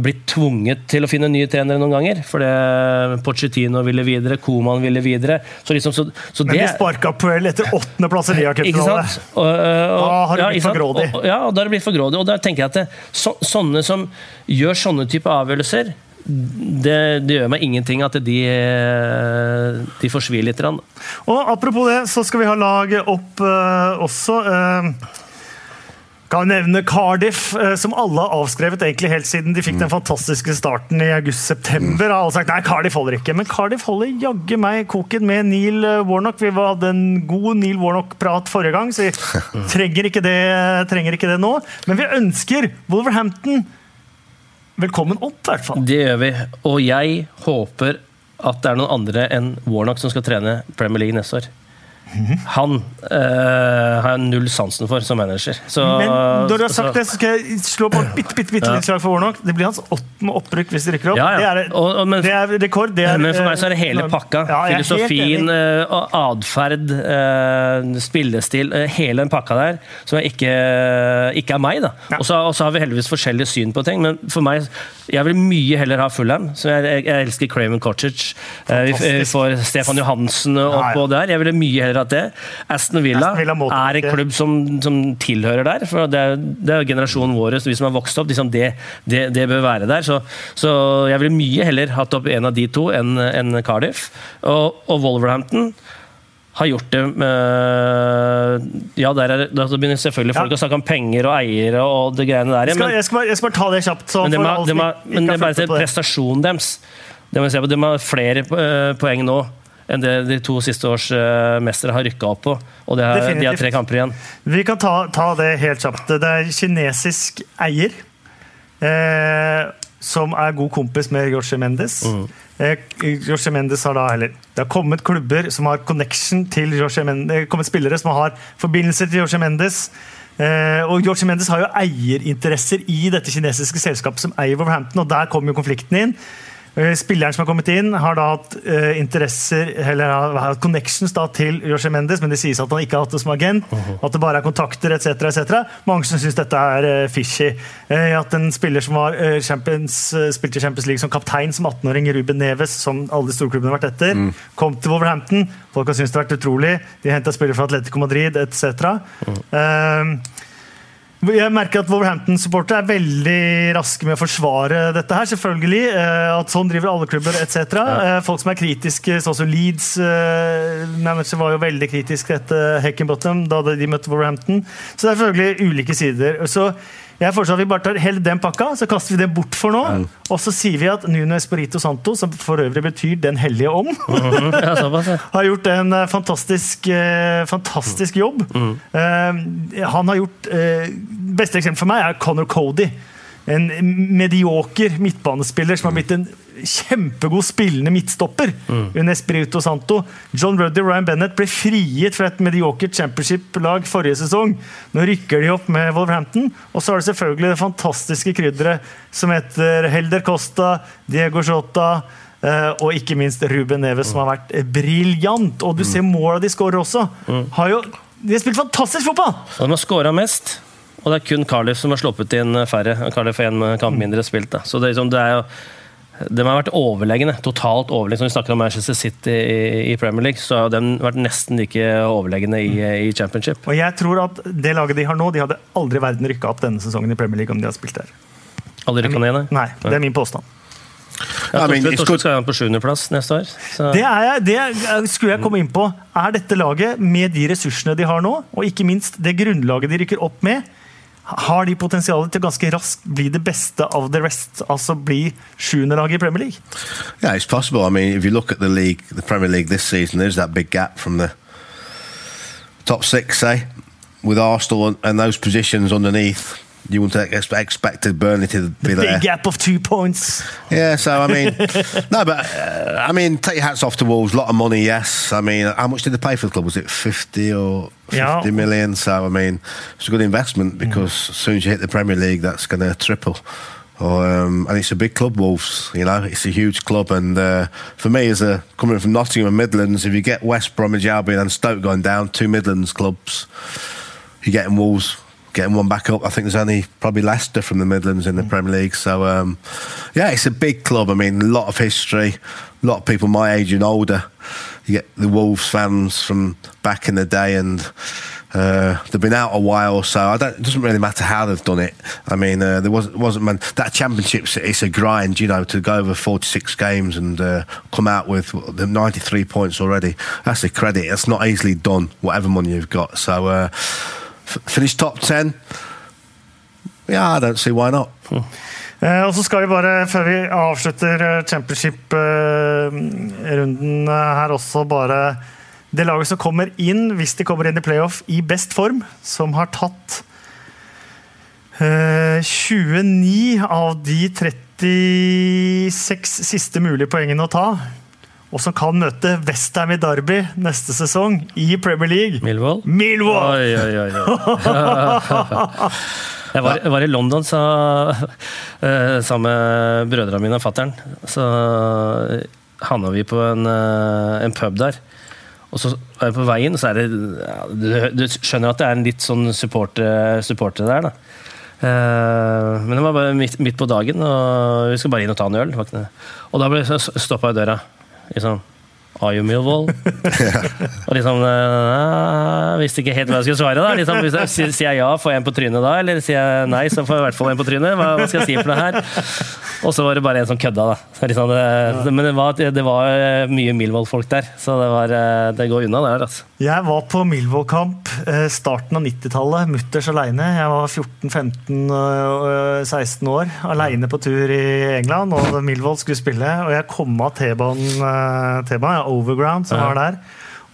[SPEAKER 3] blitt tvunget til å finne nye trenere noen ganger. Fordi Pochettino ville videre, Koman ville videre. Så liksom, så, så
[SPEAKER 1] Men
[SPEAKER 3] det
[SPEAKER 1] de sparka Puel etter åttendeplass i Lia-cupfinale.
[SPEAKER 3] og,
[SPEAKER 1] Da har det blitt
[SPEAKER 3] ja,
[SPEAKER 1] for grådig.
[SPEAKER 3] Og, ja, og da har det blitt for grådig. Og da tenker jeg at det, så, sånne som gjør sånne type avgjørelser, det, det gjør meg ingenting at de, eh, de får litt.
[SPEAKER 1] Og apropos det, så skal vi ha laget opp uh, også. eh, kan nevne Cardiff, eh, som alle har avskrevet egentlig helt siden de fikk den fantastiske starten i august-september. Har alle sagt nei, Cardiff holder ikke, men Cardiff holder jaggu meg koken med Neil eh, Warnock. Vi hadde en god Neil Warnock-prat forrige gang, så vi trenger ikke, det, trenger ikke det nå. Men vi ønsker Wolverhampton velkommen opp, i hvert fall.
[SPEAKER 3] Det gjør vi. Og jeg håper at det er noen andre enn Warnock som skal trene Premier League neste år. Han eh, har jeg null sansen for som manager. Så,
[SPEAKER 1] Men når du har
[SPEAKER 3] så-
[SPEAKER 1] sagt det, så skal jeg slå på et bitte, bitte, bitte litt slag for Warnock. Det blir hans åttende opprykk hvis de rykker opp.
[SPEAKER 3] Ja, ja.
[SPEAKER 1] Det, er,
[SPEAKER 3] Og- og- men-
[SPEAKER 1] det er rekord. Det er,
[SPEAKER 3] Men for meg så er det hele
[SPEAKER 1] eh,
[SPEAKER 3] pakka.
[SPEAKER 1] Ja, er helt
[SPEAKER 3] Filosofien,
[SPEAKER 1] enig.
[SPEAKER 3] eh, atferd, eh, spillestil. Hele den pakka der som ikke, ikke er meg. da.
[SPEAKER 1] Ja.
[SPEAKER 3] Og så har vi heldigvis forskjellige syn på ting, men for meg Jeg vil mye heller ha Fulham. Så jeg, jeg, jeg elsker Craven Cottage. Vi, får Stefan Johansen
[SPEAKER 1] Ja, ja.
[SPEAKER 3] der. Jeg ville mye heller hatt det. Aston Villa,
[SPEAKER 1] Aston Villa
[SPEAKER 3] er en klubb som, som tilhører der. for Det er, det er generasjonen vår, vi som har vokst opp. Liksom det, det, det bør være der. Så, så jeg ville mye heller hatt opp en av de to enn en Cardiff. Og, og Wolverhampton har gjort det med Ja, der er, da begynner selvfølgelig folk
[SPEAKER 1] Ja.
[SPEAKER 3] å snakke om penger og eiere og det greiene der.
[SPEAKER 1] Jeg skal,
[SPEAKER 3] Men,
[SPEAKER 1] jeg, skal bare, jeg skal bare ta det kjapt. Så
[SPEAKER 3] men det må, det må, men det er bare
[SPEAKER 1] til
[SPEAKER 3] prestasjonen deres. Det må vi se på. De har flere eh, poeng nå enn det de to siste års eh, mestere har rykka opp på. Og det er de har tre kamper igjen.
[SPEAKER 1] Vi kan ta, ta det helt kjapt. Det er kinesisk eier. Eh, som er god kompis med Jorge Mendes. Eh, Jorge Mendes har da, eller, det har kommet klubber som har connection til Jorge Mendes, kommet spillere som har forbindelse til Jorge Mendes. Eh, og Jorge Mendes har jo eierinteresser i dette kinesiske selskapet som eier Wolverhampton, og der kommer jo konflikten inn. Eh, Spilleren som har kommet inn, har da hatt uh, interesser eller har hatt connections da, til Jorge Mendes, men det sies at han ikke har hatt det som agent. At det bare er kontakter etc. etc. Mange som syns dette er uh, fishy. At en spiller som var Champions, spilte Champions League som kaptein som 18-åring, Ruben Neves, som alle de storklubbene har vært etter, kom til Wolverhampton. Folk har syntes det har vært utrolig. De henta spillere fra Atletico Madrid etc. Eh, jeg merker at Wolverhampton-supportere er veldig raske med å forsvare dette her, selvfølgelig. Eh, At sånn driver alle klubber, etc. Ja. Folk som er kritiske, sånn som Leeds eh, manager var jo veldig kritisk etter Heckenbottom da de møtte Wolverhampton. Så det er selvfølgelig ulike sider. Så jeg foreslår at vi bare tar hele den pakka, så kaster vi det bort for nå. Og så sier vi at Nuno Espirito Santo, som for øvrig betyr 'den hellige ånd', har gjort en eh, fantastisk, eh, fantastisk jobb. Eh, han har gjort Beste eksempel for meg er Conor Cody. En medioker midtbanespiller som har blitt en kjempegod spillende midtstopper under Espirito Santo. John Ruddy og Ryan Bennett ble frigitt fra et mediokert championship-lag forrige sesong. Nå rykker de opp med Wolverhampton. Og så har det selvfølgelig det fantastiske krydderet som heter Helder Costa, Diego Jota eh, og ikke minst Ruben Neves, som har vært briljant. Og du ser måla de skårer også. Har jo, de har spilt fantastisk fotball!
[SPEAKER 3] Og de har skåra mest, og det er kun Cardiff som har sluppet inn færre. Cardiff har én kamp mindre spilt. Da. Så det, er liksom, det er jo de har vært overlegne, totalt overlegne. Når vi snakker om Manchester City i, Premier League, så har de vært nesten like overlegne i, i Championship.
[SPEAKER 1] Og jeg tror at det laget de har nå, de hadde aldri i verden rykka opp denne sesongen i Premier League om de hadde spilt der.
[SPEAKER 3] Aldri rykka ned, nei.
[SPEAKER 1] Nei, det er min påstand.
[SPEAKER 3] Ja, Torstein
[SPEAKER 2] good-
[SPEAKER 3] skal være på sjuendeplass neste år. Så.
[SPEAKER 1] Det, er jeg, det skulle jeg komme inn på. Er dette laget, med de ressursene de har nå, og ikke minst det grunnlaget de rykker opp med, har de potensialet til ganske raskt bli det beste av the rest? Altså bli sjuendelaget i Premier League?
[SPEAKER 2] Yeah, it's possible. I mean, if you look at league, the Premier League this season, there's that big gap from the top with Arsenal og those positions underneath. You wouldn't ex- expected Burnley to be
[SPEAKER 1] The
[SPEAKER 2] there.
[SPEAKER 1] big gap of two points.
[SPEAKER 2] Yeah, so I mean, no, but uh, I mean, take your hats off to Wolves. A lot of money, yes. I mean, how much did they pay for the club? Was it fifty or fifty million? So I mean, it's a good investment because as soon as you hit the Premier League, that's going to triple. Or, um, and it's a big club, Wolves. You know, it's a huge club, and uh, for me, as a coming from Nottingham and Midlands, if you get West Bromwich Albion and Stoke going down, two Midlands clubs, you're getting Wolves getting one back up. I think there's only probably Leicester from the Midlands in the Premier League. So, um, yeah, it's a big club. I mean, a lot of history, a lot of people my age and older. You get the Wolves fans from back in the day, and uh, they've been out a while. So I don't, it doesn't really matter how they've done it. I mean, uh, there wasn't wasn't man that championships. It's a grind, you know, to go over 46 games and uh, come out with the 93 points already. That's a credit. It's not easily done. Whatever money you've got. So. Uh, finish top ten. yeah I don't see why not.
[SPEAKER 1] Eh, og så skal vi bare, før vi avslutter eh, championship-runden her også, bare Det laget som kommer inn, hvis de kommer inn i playoff i best form, som har tatt eh, 29 av de 36 siste mulige poengene å ta, og som kan møte Westham i Derby neste sesong i Premier League
[SPEAKER 3] Millwall?
[SPEAKER 1] Millwall!
[SPEAKER 3] Oi, oi, oi. Jeg var, jeg var i London så, uh, sammen med brødrene mine og fattern. Så havna vi på en, uh, en pub der. Og så er vi på veien, og så er det ja, du, du skjønner at det er en litt sånn supporter, supporter der, da. Uh, men det var bare midt, midt på dagen, og vi skulle bare inn og ta en øl. Og da ble jeg stoppa i døra. Liksom Are you Millwall? og liksom Jeg Visste ikke helt hva jeg skulle svare. da liksom, hvis jeg, sier- jeg ja, får jeg en på trynet da? Eller sier jeg nei, så får jeg i hvert fall en på trynet. Hva, hva skal jeg si for det her? Og så var det bare en som kødda, da. Så Liksom, det, men det var, det var eh, mye Millwall-folk der, så det, var, eh, det går unna der. altså.
[SPEAKER 1] Jeg var på Millwall-kamp eh, starten av 90-tallet, mutters aleine. Jeg var 14-15-16 år, aleine på tur i England, og Milvold skulle spille. Og jeg kom av T-banen, eh, Overground, som var der.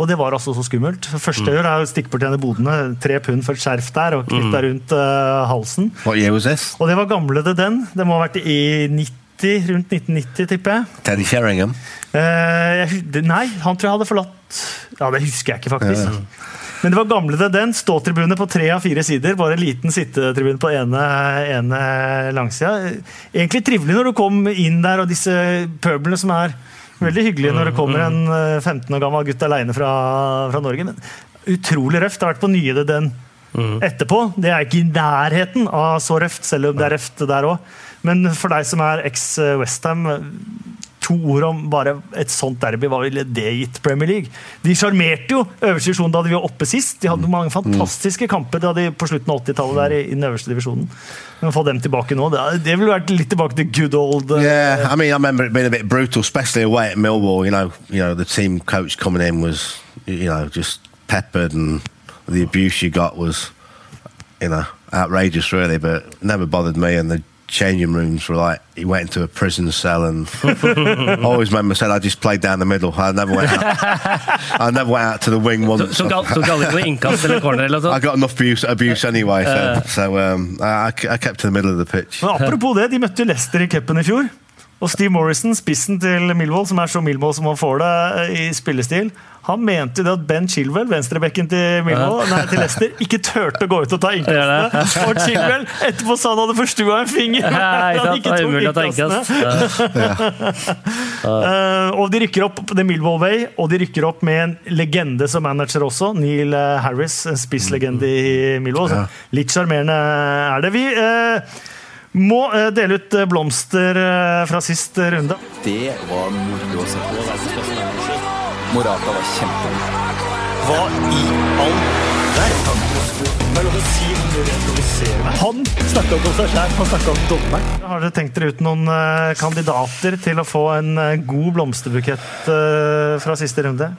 [SPEAKER 1] Og det var altså så skummelt. Første jeg gjør, er å stikke bort igjen i bodene, tre pund for et skjerf der, og knytta deg rundt eh, halsen.
[SPEAKER 2] what year was this
[SPEAKER 1] Og det var gamle det den. Det må ha vært i 90, rundt 1990, tipper jeg.
[SPEAKER 2] Teddy Sheringham
[SPEAKER 1] Eh, jeg, nei, han tror jeg hadde forlatt Ja, det husker jeg ikke, faktisk. Men det var gamle den. Ståtribune på tre av fire sider. Bare en liten sittetribune på ene, ene langsida. Egentlig trivelig når du kom inn der, og disse pøblene som er veldig hyggelige når det kommer en eh, 15 år gammel gutt aleine fra, fra Norge. Men utrolig røft. Det har vært på nye det den etterpå. Det er ikke i nærheten av så røft, selv om det er røft der òg. Men for deg som er eks-Westham to ord om bare et sånt derby. Hva ville det gitt Premier League? De sjarmerte jo øverste divisjon da de var oppe sist. De hadde mange fantastiske kamper da de på slutten av 80-tallet der i, den øverste divisjonen. Men å få dem tilbake nå, det, det ville vært litt tilbake til good old uh,
[SPEAKER 2] Yeah, I mean, I remember it being a bit brutal, especially away at Millwall. You know, you know, the team coach coming in was, you know, just peppered, and the abuse you got was, you know, outrageous, really. But never bothered me, and the changing rooms were like he went into a prison cell, and I always remember said I just played down the middle. I never went out. I never went out to the wing once.
[SPEAKER 3] Tok al- tok aldri noe innkast eller corner eller noe
[SPEAKER 2] I got enough abuse, abuse anyway, so, so um, I, I kept to the middle of the pitch.
[SPEAKER 1] Men apropos det, de møtte jo Leicester i cupen i fjor. Og Steve Morrison, spissen til Millwall, som er så Millwall som han får det eh, i spillestil, han mente jo det at Ben Chilwell, venstrebekken til, Milmo, nei, til Leicester, ikke turte å gå ut og ta innkastene. Og Chilwell etterpå sa han hadde forstua en finger.
[SPEAKER 3] Nei, ikke
[SPEAKER 1] Han
[SPEAKER 3] ikke Det innkastene.
[SPEAKER 1] Eh, og de rykker opp The Millwall Way, og de rykker opp med en legende som manager også. Neil eh, Harris, en spisslegende i Millwall. Så litt sjarmerende er det. Vi eh, må eh, dele ut eh, blomster eh, fra sist runde.
[SPEAKER 4] Det var moro å se på. Morata var kjempegod.
[SPEAKER 1] Hva i all verden? Er. Han snakka ikke om seg sjæl, han snakka om dommeren. Har dere tenkt dere ut noen eh, kandidater til å få en eh, god blomsterbukett eh, fra siste runde?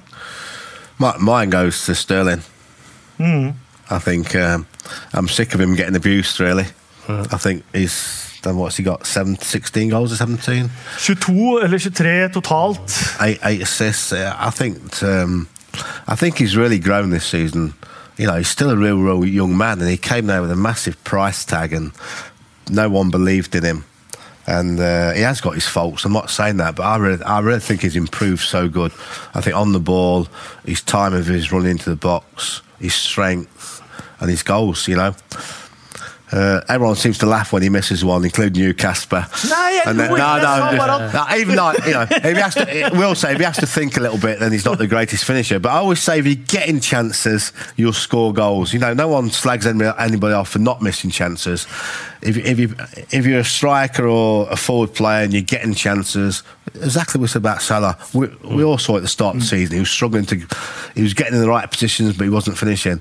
[SPEAKER 2] My, mine goes to Sterling. I think um, I'm sick of him getting abused, really. I think he's done what's he got? Seven, 16 goals or 17?
[SPEAKER 1] 22 eller 23 totalt.
[SPEAKER 2] Eight, eight assists. I think um, I think he's really grown this season. You know, he's still a real, real young man, and he came there with a massive price tag, and no one believed in him. And uh, he has got his faults. I'm not saying that, but I really, I really think he's improved so good. I think on the ball, his time of his run into the box, his strength, and his goals. You know, uh, everyone seems to laugh when he misses one, including you, Casper. No, then-
[SPEAKER 1] lo ikke,
[SPEAKER 2] just- no, even like you know, if he has to, we'll say if he has to think a little bit, then he's not the greatest finisher. But I always say if you're getting chances, you'll score goals. You know, no one slags anybody off for not missing chances. If, if you if you're a striker or a forward player and you're getting chances, exactly what we said about Salah. We, we all saw at the start of the season he was struggling to, he was getting in the right positions, but he wasn't finishing.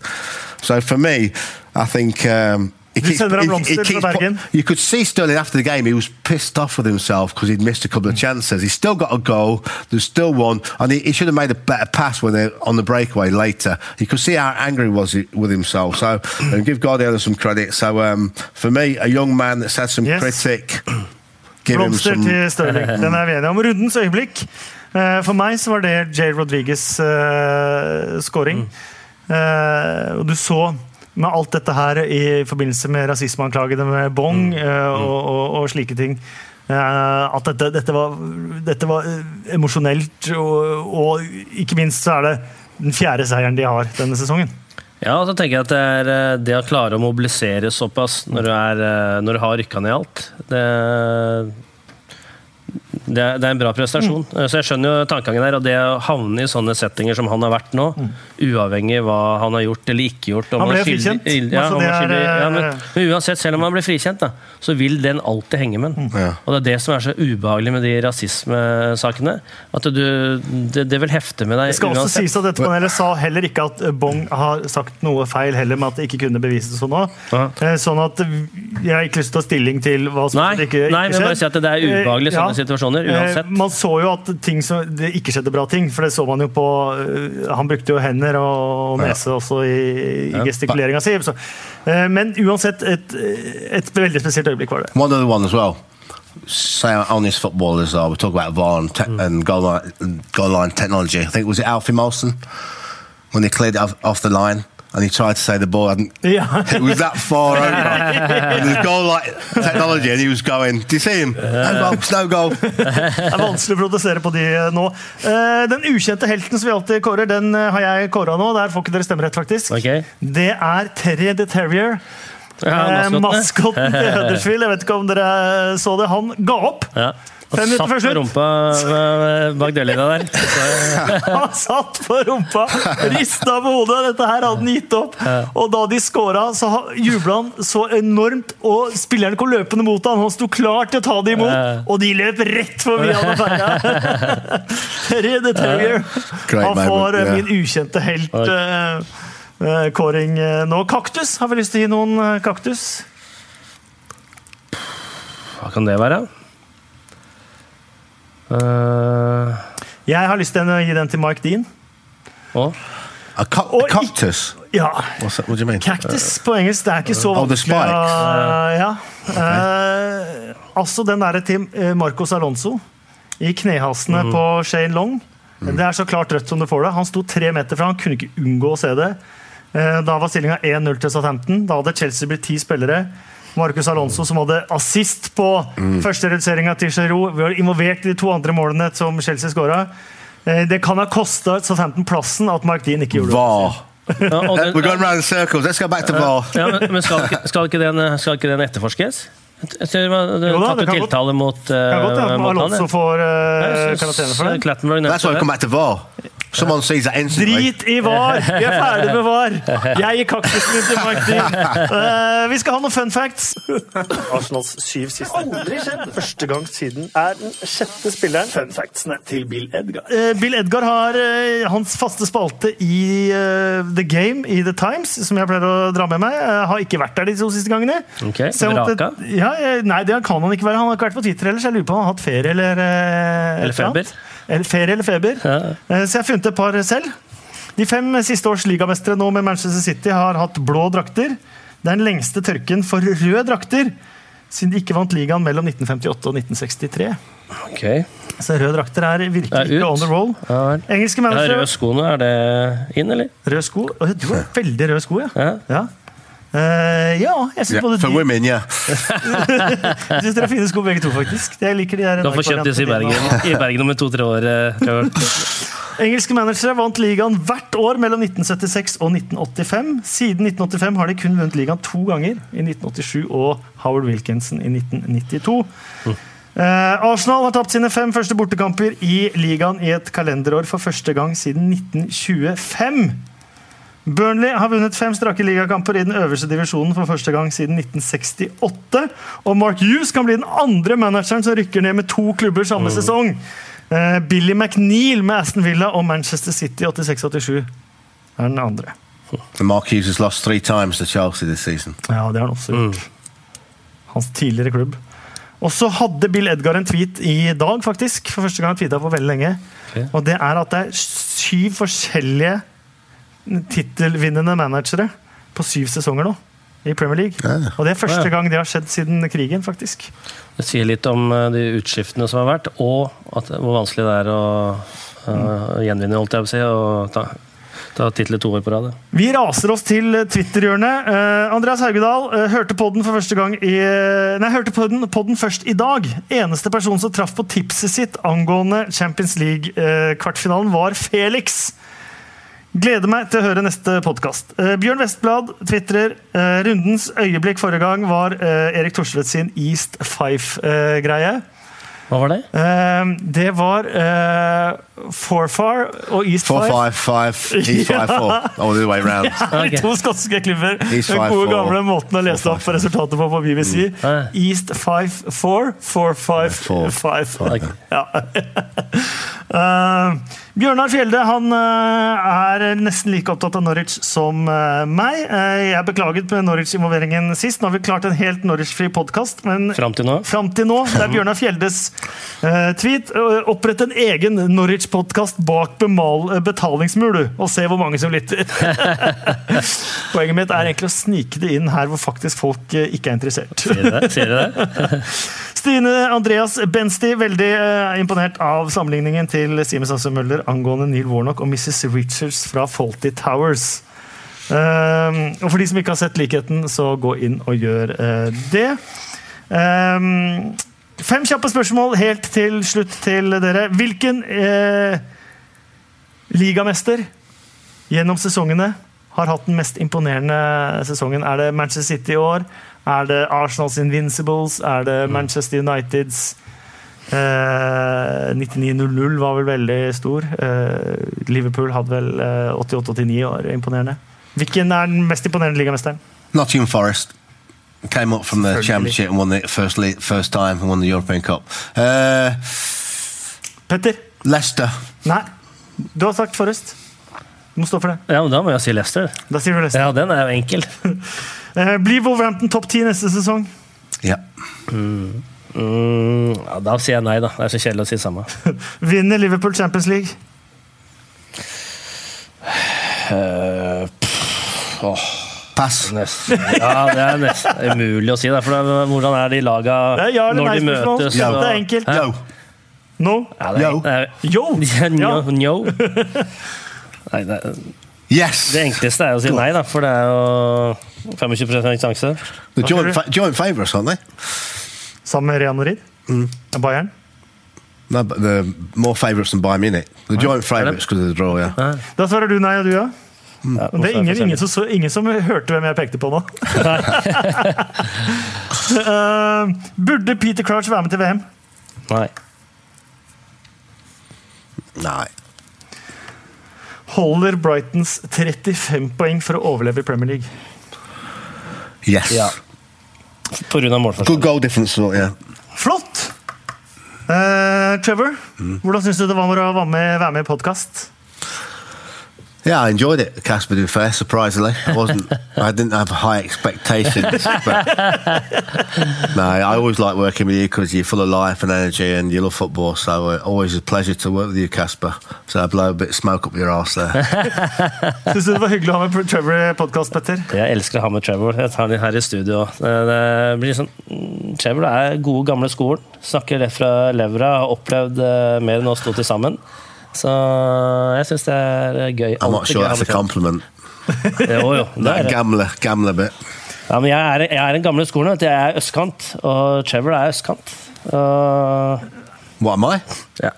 [SPEAKER 2] So for me, I think. Um, he
[SPEAKER 1] Du sender ham blomster fra
[SPEAKER 2] put-
[SPEAKER 1] Bergen?
[SPEAKER 2] you could see Sterling after the game, he was pissed off with himself because he'd missed a couple of chances. He's still got a goal, there's still one, and he, he should have made a better pass when they on the breakaway later. You could see how angry he was with himself. So, and give Guardiola some credit. So, um, for me, a young man that's had some
[SPEAKER 1] Yes.
[SPEAKER 2] critic, give him
[SPEAKER 1] Blomster
[SPEAKER 2] some.
[SPEAKER 1] til Stirling. Den er vi enige om. Rundens øyeblikk. Eh, For meg så var det Jay Rodriguez' uh, scoring. Eh, og du så med alt dette her i forbindelse med rasismeanklagene med Bong mm. og, og, og slike ting eh, at dette, dette var, dette var eh, emosjonelt, og, og ikke minst så er det den fjerde seieren de har denne sesongen.
[SPEAKER 3] Ja, og så tenker jeg at det er eh, det å klare å mobilisere såpass når du, er, eh, når du har rykka ned alt, det, det, er, det er en bra prestasjon. Mm. Så jeg skjønner jo tankegangen der. Og det å havne i sånne settinger som han har vært nå, uavhengig hva han har gjort eller ikke gjort om
[SPEAKER 1] Han ble
[SPEAKER 3] jo
[SPEAKER 1] frikjent.
[SPEAKER 3] Ja,
[SPEAKER 1] Altså, det
[SPEAKER 3] er ja, men,
[SPEAKER 1] eh,
[SPEAKER 3] men uansett, selv om han blir frikjent, da, så vil den alltid henge med en.
[SPEAKER 2] Ja.
[SPEAKER 3] Og det er det som er så ubehagelig med de rasismesakene. At du, det, det vil hefte med deg
[SPEAKER 1] Det skal også sies at dette panelet sa heller ikke at Bong har sagt noe feil heller med at det ikke kunne bevises sånn
[SPEAKER 3] òg.
[SPEAKER 1] Eh, Sånn at jeg har ikke lyst til å ta stilling til hva som
[SPEAKER 3] Nei,
[SPEAKER 1] ikke,
[SPEAKER 3] nei,
[SPEAKER 1] ikke
[SPEAKER 3] men bare si at det er ubehagelig sånne ja, situasjoner, uansett.
[SPEAKER 1] Eh, Man så jo at ting som, det ikke skjedde bra ting, for det så man jo på eh, Han brukte jo hender og nese også i, i gestikuleringa si. Så, eh, men uansett, et, et veldig spesielt øyeblikk var det.
[SPEAKER 2] One other one as well. Say on this footballers, uh, we talk about VAR and, te- and goal line, goal line technology. I think was it Alfie Molson when they cleared it off, off the line and he tried to say the ball hadn't.
[SPEAKER 1] Yeah.
[SPEAKER 2] It was that far over. and the goal like technology, and he was going. Do you see him? No goal, no goal.
[SPEAKER 1] Det er vanskelig å protestere på de eh, nå. Eh, Den ukjente helten som vi alltid kårer, den eh, har jeg kåra nå. Der får ikke dere stemmerett, faktisk.
[SPEAKER 3] Okay.
[SPEAKER 1] Det er Terry the Terrier.
[SPEAKER 3] Ja, maskotten.
[SPEAKER 1] Maskotten til Huddersfield. Jeg vet ikke om dere så det. Han ga opp.
[SPEAKER 3] Ja.
[SPEAKER 1] Minutter
[SPEAKER 3] satt
[SPEAKER 1] før
[SPEAKER 3] på
[SPEAKER 1] slutt.
[SPEAKER 3] rumpa bak dørlinja der.
[SPEAKER 1] Han satt på rumpa, rista på hodet. Dette her hadde han gitt opp. Og da de scora, så jubla han så enormt, og spillerne kom løpende mot han. Han sto klar til å ta det imot, og de løp rett forbi han og ferja. Terry the Terrier. Han får eh, min ukjente helt. eh, eh, Kåring nå. Kaktus. Har vi lyst til å gi noen kaktus?
[SPEAKER 3] hva kan det være? Uh,
[SPEAKER 1] Jeg har lyst til å gi den til Mike Dean.
[SPEAKER 3] og
[SPEAKER 2] A,
[SPEAKER 1] ca
[SPEAKER 2] a cactus.
[SPEAKER 1] Ja,
[SPEAKER 2] What do you mean?
[SPEAKER 1] Cactus på engelsk, det er ikke så
[SPEAKER 2] Oh,
[SPEAKER 1] vanskelig. Uh, ja. okay. uh, altså den derre til eh, Marcos Alonso i knehasene
[SPEAKER 2] Mm.
[SPEAKER 1] på Shane Long. Det er så klart rødt som du får det. Han sto tre meter fra, han kunne ikke unngå å se det. Uh, da var stillinga 1-0 til Southampton. Da hadde Chelsea blitt ti spillere. Marcus Alonso, som hadde assist på
[SPEAKER 2] Mm.
[SPEAKER 1] første reduseringa til Giroud, var involvert i de to andre målene som Chelsea skåra. Det kan ha kosta Southampton plassen at Mark Dean ikke gjorde det.
[SPEAKER 3] Ja, den-
[SPEAKER 2] We're going round in circles. Let's go back to.
[SPEAKER 3] Ja, men, men skal, ikke, skal, ikke den, skal ikke den etterforskes? Jeg tror det var det
[SPEAKER 1] Jo da, det
[SPEAKER 3] ut
[SPEAKER 1] kan godt-
[SPEAKER 3] tiltale mot, uh,
[SPEAKER 1] Kan godt hende
[SPEAKER 3] mot.
[SPEAKER 1] Alonso får
[SPEAKER 3] uh,
[SPEAKER 1] karantene for
[SPEAKER 3] eh,
[SPEAKER 1] det.
[SPEAKER 3] er
[SPEAKER 2] That's why we come
[SPEAKER 3] det.
[SPEAKER 2] back to VAR. Someone sier seg instantly.
[SPEAKER 1] Drit i VAR! Vi er ferdig med VAR! Jeg gir kaktusen min til Martin. Dean. Eh, vi skal ha noen fun facts. Arsenals syv siste. Aldri skjedd. Første gang siden er den sjette spilleren. Fun factsene til Bill Edgar. Uh, Bill Edgar har uh, hans faste spalte i The Game i The Times, som jeg pleier å dra med meg. Jeg har ikke vært der de to siste gangene.
[SPEAKER 3] Ok,
[SPEAKER 1] Så jeg måtte- Ja, nei, det kan han ikke være. Han har ikke vært på Twitter ellers. Jeg lurer på om han har hatt ferie eller
[SPEAKER 3] Eller feber.
[SPEAKER 1] Eller ferie eller feber.
[SPEAKER 3] Ja.
[SPEAKER 1] Eh, Så jeg har funnet et par selv. De fem siste års ligamestere nå med Manchester City har hatt blå drakter. Det er den lengste tørken for røde drakter siden de ikke vant ligaen mellom 1958 og 1963.
[SPEAKER 3] Ok.
[SPEAKER 1] Så røde drakter er virkelig ikke on the roll.
[SPEAKER 3] Ja,
[SPEAKER 1] Engelske
[SPEAKER 3] manager
[SPEAKER 1] Ja,
[SPEAKER 3] røde skoene, er det inn, eller?
[SPEAKER 1] Røde sko. Du har veldig røde sko, ja.
[SPEAKER 3] Ja.
[SPEAKER 1] Ja, Eh, ja jeg syns
[SPEAKER 2] Yeah,
[SPEAKER 1] både
[SPEAKER 2] for
[SPEAKER 1] de
[SPEAKER 2] women, yeah.
[SPEAKER 1] Jeg synes dere har fine sko begge to, faktisk. Jeg liker de der
[SPEAKER 3] Du har fått kjøpt disse i Bergen, i Bergen om to-tre år. Uh.
[SPEAKER 1] Engelske managere vant ligaen hvert år mellom 1976 og 1985. Siden 1985 har de kun vunnet ligaen to ganger, i 1987 og Howard Wilkinson i 1992. Uh, Arsenal har tapt sine fem første bortekamper i ligaen i et kalenderår for første gang siden 1925. Burnley har vunnet fem strake ligakamper i den øverste divisjonen for første gang siden 1968. Og Mark Hughes kan bli den andre manageren som rykker ned med to klubber samme sesong. Eh, Billy McNeil med Aston Villa og Manchester City 86-87 er den andre.
[SPEAKER 2] Mark Hughes has lost three times to Chelsea this season.
[SPEAKER 1] Ja, det har han også gjort. Hans tidligere klubb. Og så hadde Bill Edgar en tweet i dag, faktisk. For første gang han tweeta på veldig lenge.
[SPEAKER 3] Okay.
[SPEAKER 1] Og det er at det er syv forskjellige tittelvinnende managere på syv sesonger nå i Premier League.
[SPEAKER 2] Ja.
[SPEAKER 1] Og det er første gang det har skjedd siden krigen, faktisk.
[SPEAKER 3] Det sier litt om eh, de utskiftene som har vært, og at, hvor vanskelig det er å eh, gjenvinne, holdt jeg på å si, og ta, ta titler to år på rad.
[SPEAKER 1] Vi raser oss til Twitter-hjørnet. Uh, Andreas Haugedal uh, hørte podden for første gang i uh, Nei, hørte podden, podden først i dag. Eneste person som traff på tipset sitt angående Champions League-kvartfinalen, var Felix. Gleder meg til å høre neste podkast. Bjørn Vestblad tvitrer eh, rundens øyeblikk forrige gang var eh, Erik Thorstvedt sin East Five-greie.
[SPEAKER 3] Hva var det?
[SPEAKER 1] Eh, det var uh, Forfar og East
[SPEAKER 2] Four,
[SPEAKER 1] Fife.
[SPEAKER 2] five, five, East five, four. All the way round.
[SPEAKER 3] Ok.
[SPEAKER 1] To skotske klubber. Den gode
[SPEAKER 2] four.
[SPEAKER 1] gamle måten å lese opp resultatet på på BBC.
[SPEAKER 3] Mm.
[SPEAKER 1] East 5-4, 4-5-5.
[SPEAKER 2] Four.
[SPEAKER 3] Okay.
[SPEAKER 1] Ja. Eh, Bjørnar Fjelde han eh, er nesten like opptatt av Norwich som eh, meg. Jeg jeg beklaget med Norwich-involveringen sist. Nå har vi klart en helt Norwich-fri podkast, men
[SPEAKER 3] Fram til nå?
[SPEAKER 1] Fram til nå, det er Bjørnar Fjeldes eh, tweet. eh, Opprett en egen Norwich-podkast bak eh, betalingsmur, du, og se hvor mange som lytter. Poenget mitt er egentlig å snike det inn her hvor faktisk folk eh, ikke er interessert.
[SPEAKER 3] Ser du det? Ser du det?
[SPEAKER 1] Stine Andreas Bensti, veldig eh, imponert av sammenligningen til Simen Sandstrøm Møller angående Neil Warnock og Mrs. Richards fra Faulty Towers. Um, og for de som ikke har sett likheten, så gå inn og gjør eh, det. Um, fem kjappe spørsmål helt til slutt til dere. Hvilken eh, ligamester gjennom sesongene har hatt den mest imponerende sesongen? Er det Manchester City i år? Er det Arsenals Invincibles? Er det Manchester Uniteds? Eh, 99-0-0 var vel veldig stor. Eh, Liverpool hadde vel eh, 88-89 år. Imponerende. Hvilken er den mest imponerende ligamesteren?
[SPEAKER 2] Nottingham Forest came up from the championship and won the first first time and won the European Cup. Uh,
[SPEAKER 1] Petter?
[SPEAKER 2] Leicester.
[SPEAKER 1] Nei. Du har sagt Forest. Du må stå for det.
[SPEAKER 3] Ja, men Da må jeg si Leicester.
[SPEAKER 1] Da sier du Leicester.
[SPEAKER 3] Ja, den er jo enkel.
[SPEAKER 1] Eh, blir Wolverhampton topp ti neste sesong?
[SPEAKER 2] Ja.
[SPEAKER 3] Mm, ja, da sier jeg nei, da. Det er så kjedelig å si samme.
[SPEAKER 1] Vinner Liverpool Champions League?
[SPEAKER 3] Uh, pff, åh,
[SPEAKER 2] Pass.
[SPEAKER 3] nesten. Ja, det er nesten umulig å si. Da, for da, hvordan er de laga
[SPEAKER 1] er ja
[SPEAKER 3] når de møtes?
[SPEAKER 1] Ja,
[SPEAKER 3] og-
[SPEAKER 1] det er enkelt.
[SPEAKER 3] Hæ?
[SPEAKER 2] Yo.
[SPEAKER 1] No?
[SPEAKER 3] Ja, det er,
[SPEAKER 2] Yo.
[SPEAKER 3] det er,
[SPEAKER 1] Yo!
[SPEAKER 3] Nei, det,
[SPEAKER 2] Yes.
[SPEAKER 3] det enkleste er å si nei, da, for det er jo 25 sjanse.
[SPEAKER 2] The
[SPEAKER 1] Hva
[SPEAKER 2] joint,
[SPEAKER 1] tror
[SPEAKER 2] fa- joint favourites, aren't they?
[SPEAKER 1] Sammen med Real Madrid? Bayern?
[SPEAKER 2] No, but they're more favourites than Bayern Munich. The joint favourites because of the draw, yeah.
[SPEAKER 1] Da svarer du nei, og du ja.
[SPEAKER 3] Ja,
[SPEAKER 1] Det er ingen, ingen, som, så- ingen som hørte hvem jeg pekte på nå. uh, burde Peter Crouch være med til VM?
[SPEAKER 3] Nei.
[SPEAKER 2] Nei.
[SPEAKER 1] Holder Brightons 35 poeng for å overleve i Premier League?
[SPEAKER 2] Yes.
[SPEAKER 3] Ja. På grunn av målforskjell.
[SPEAKER 2] Good goal difference, yeah.
[SPEAKER 1] Flott! Uh, Trevor, hvordan syns du det var å være med, være med i podkast?
[SPEAKER 2] Yeah, I enjoyed it, Casper, to be fair, surprisingly. I wasn't, I didn't have high expectations. But, no, I always like working with you because you're full of life and energy and you love football. So uh, always a pleasure to work with you, Casper. So I blow a bit of smoke up your ass there.
[SPEAKER 1] Syns du det var hyggelig å ha med Trevor i podkast, Petter?
[SPEAKER 3] Jeg elsker å ha med Trevor. Jeg tar den her i studio. Det, blir sånn, Trevor er gode, gamle skolen. Snakker rett fra levra. Har opplevd eh, mer enn oss to til sammen. Så jeg syns det er gøy.
[SPEAKER 2] I'm not sure that's a compliment.
[SPEAKER 3] Jo, jo. Det er gamle
[SPEAKER 2] gambler bit.
[SPEAKER 3] Ja, men jeg er, jeg er en gamle skolen. Jeg er østkant, og Trevor er østkant. Uh,
[SPEAKER 2] What am I?
[SPEAKER 3] ja.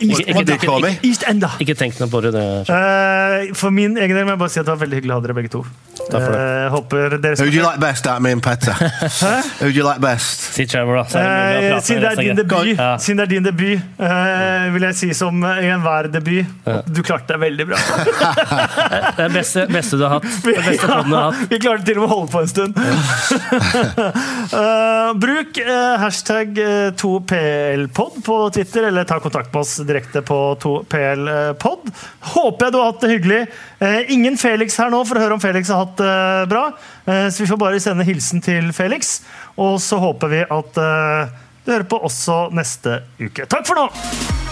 [SPEAKER 1] East,
[SPEAKER 3] Ikke-
[SPEAKER 2] What do call me?
[SPEAKER 1] East Enda.
[SPEAKER 3] Ikke tenk noe på det. det.
[SPEAKER 1] Eh, for min egen del må jeg bare si at det var veldig hyggelig å ha dere begge to.
[SPEAKER 3] Takk for det.
[SPEAKER 1] Eh, håper dere
[SPEAKER 2] Who do you like best out of me and Petter? Who do you like best?
[SPEAKER 3] Si Trevor, da.
[SPEAKER 1] Eh, siden, det er din debut,
[SPEAKER 3] Ja.
[SPEAKER 1] siden det er din debut, eh, vil jeg si som i enhver debut at du klarte deg veldig bra.
[SPEAKER 3] Det er beste, beste du har hatt. Det beste ja, du har hatt.
[SPEAKER 1] Vi klarte til og med å holde på en stund. Eh, bruk hashtag eh, 2plpod på Twitter, eller ta kontakt med oss direkte på 2plpod. Håper jeg du har hatt det hyggelig. Eh, ingen Felix her nå for å høre om Felix har hatt det bra. Eh, så vi får bare sende hilsen til Felix. Og så håper vi at eh, du hører på også neste uke. Takk for nå!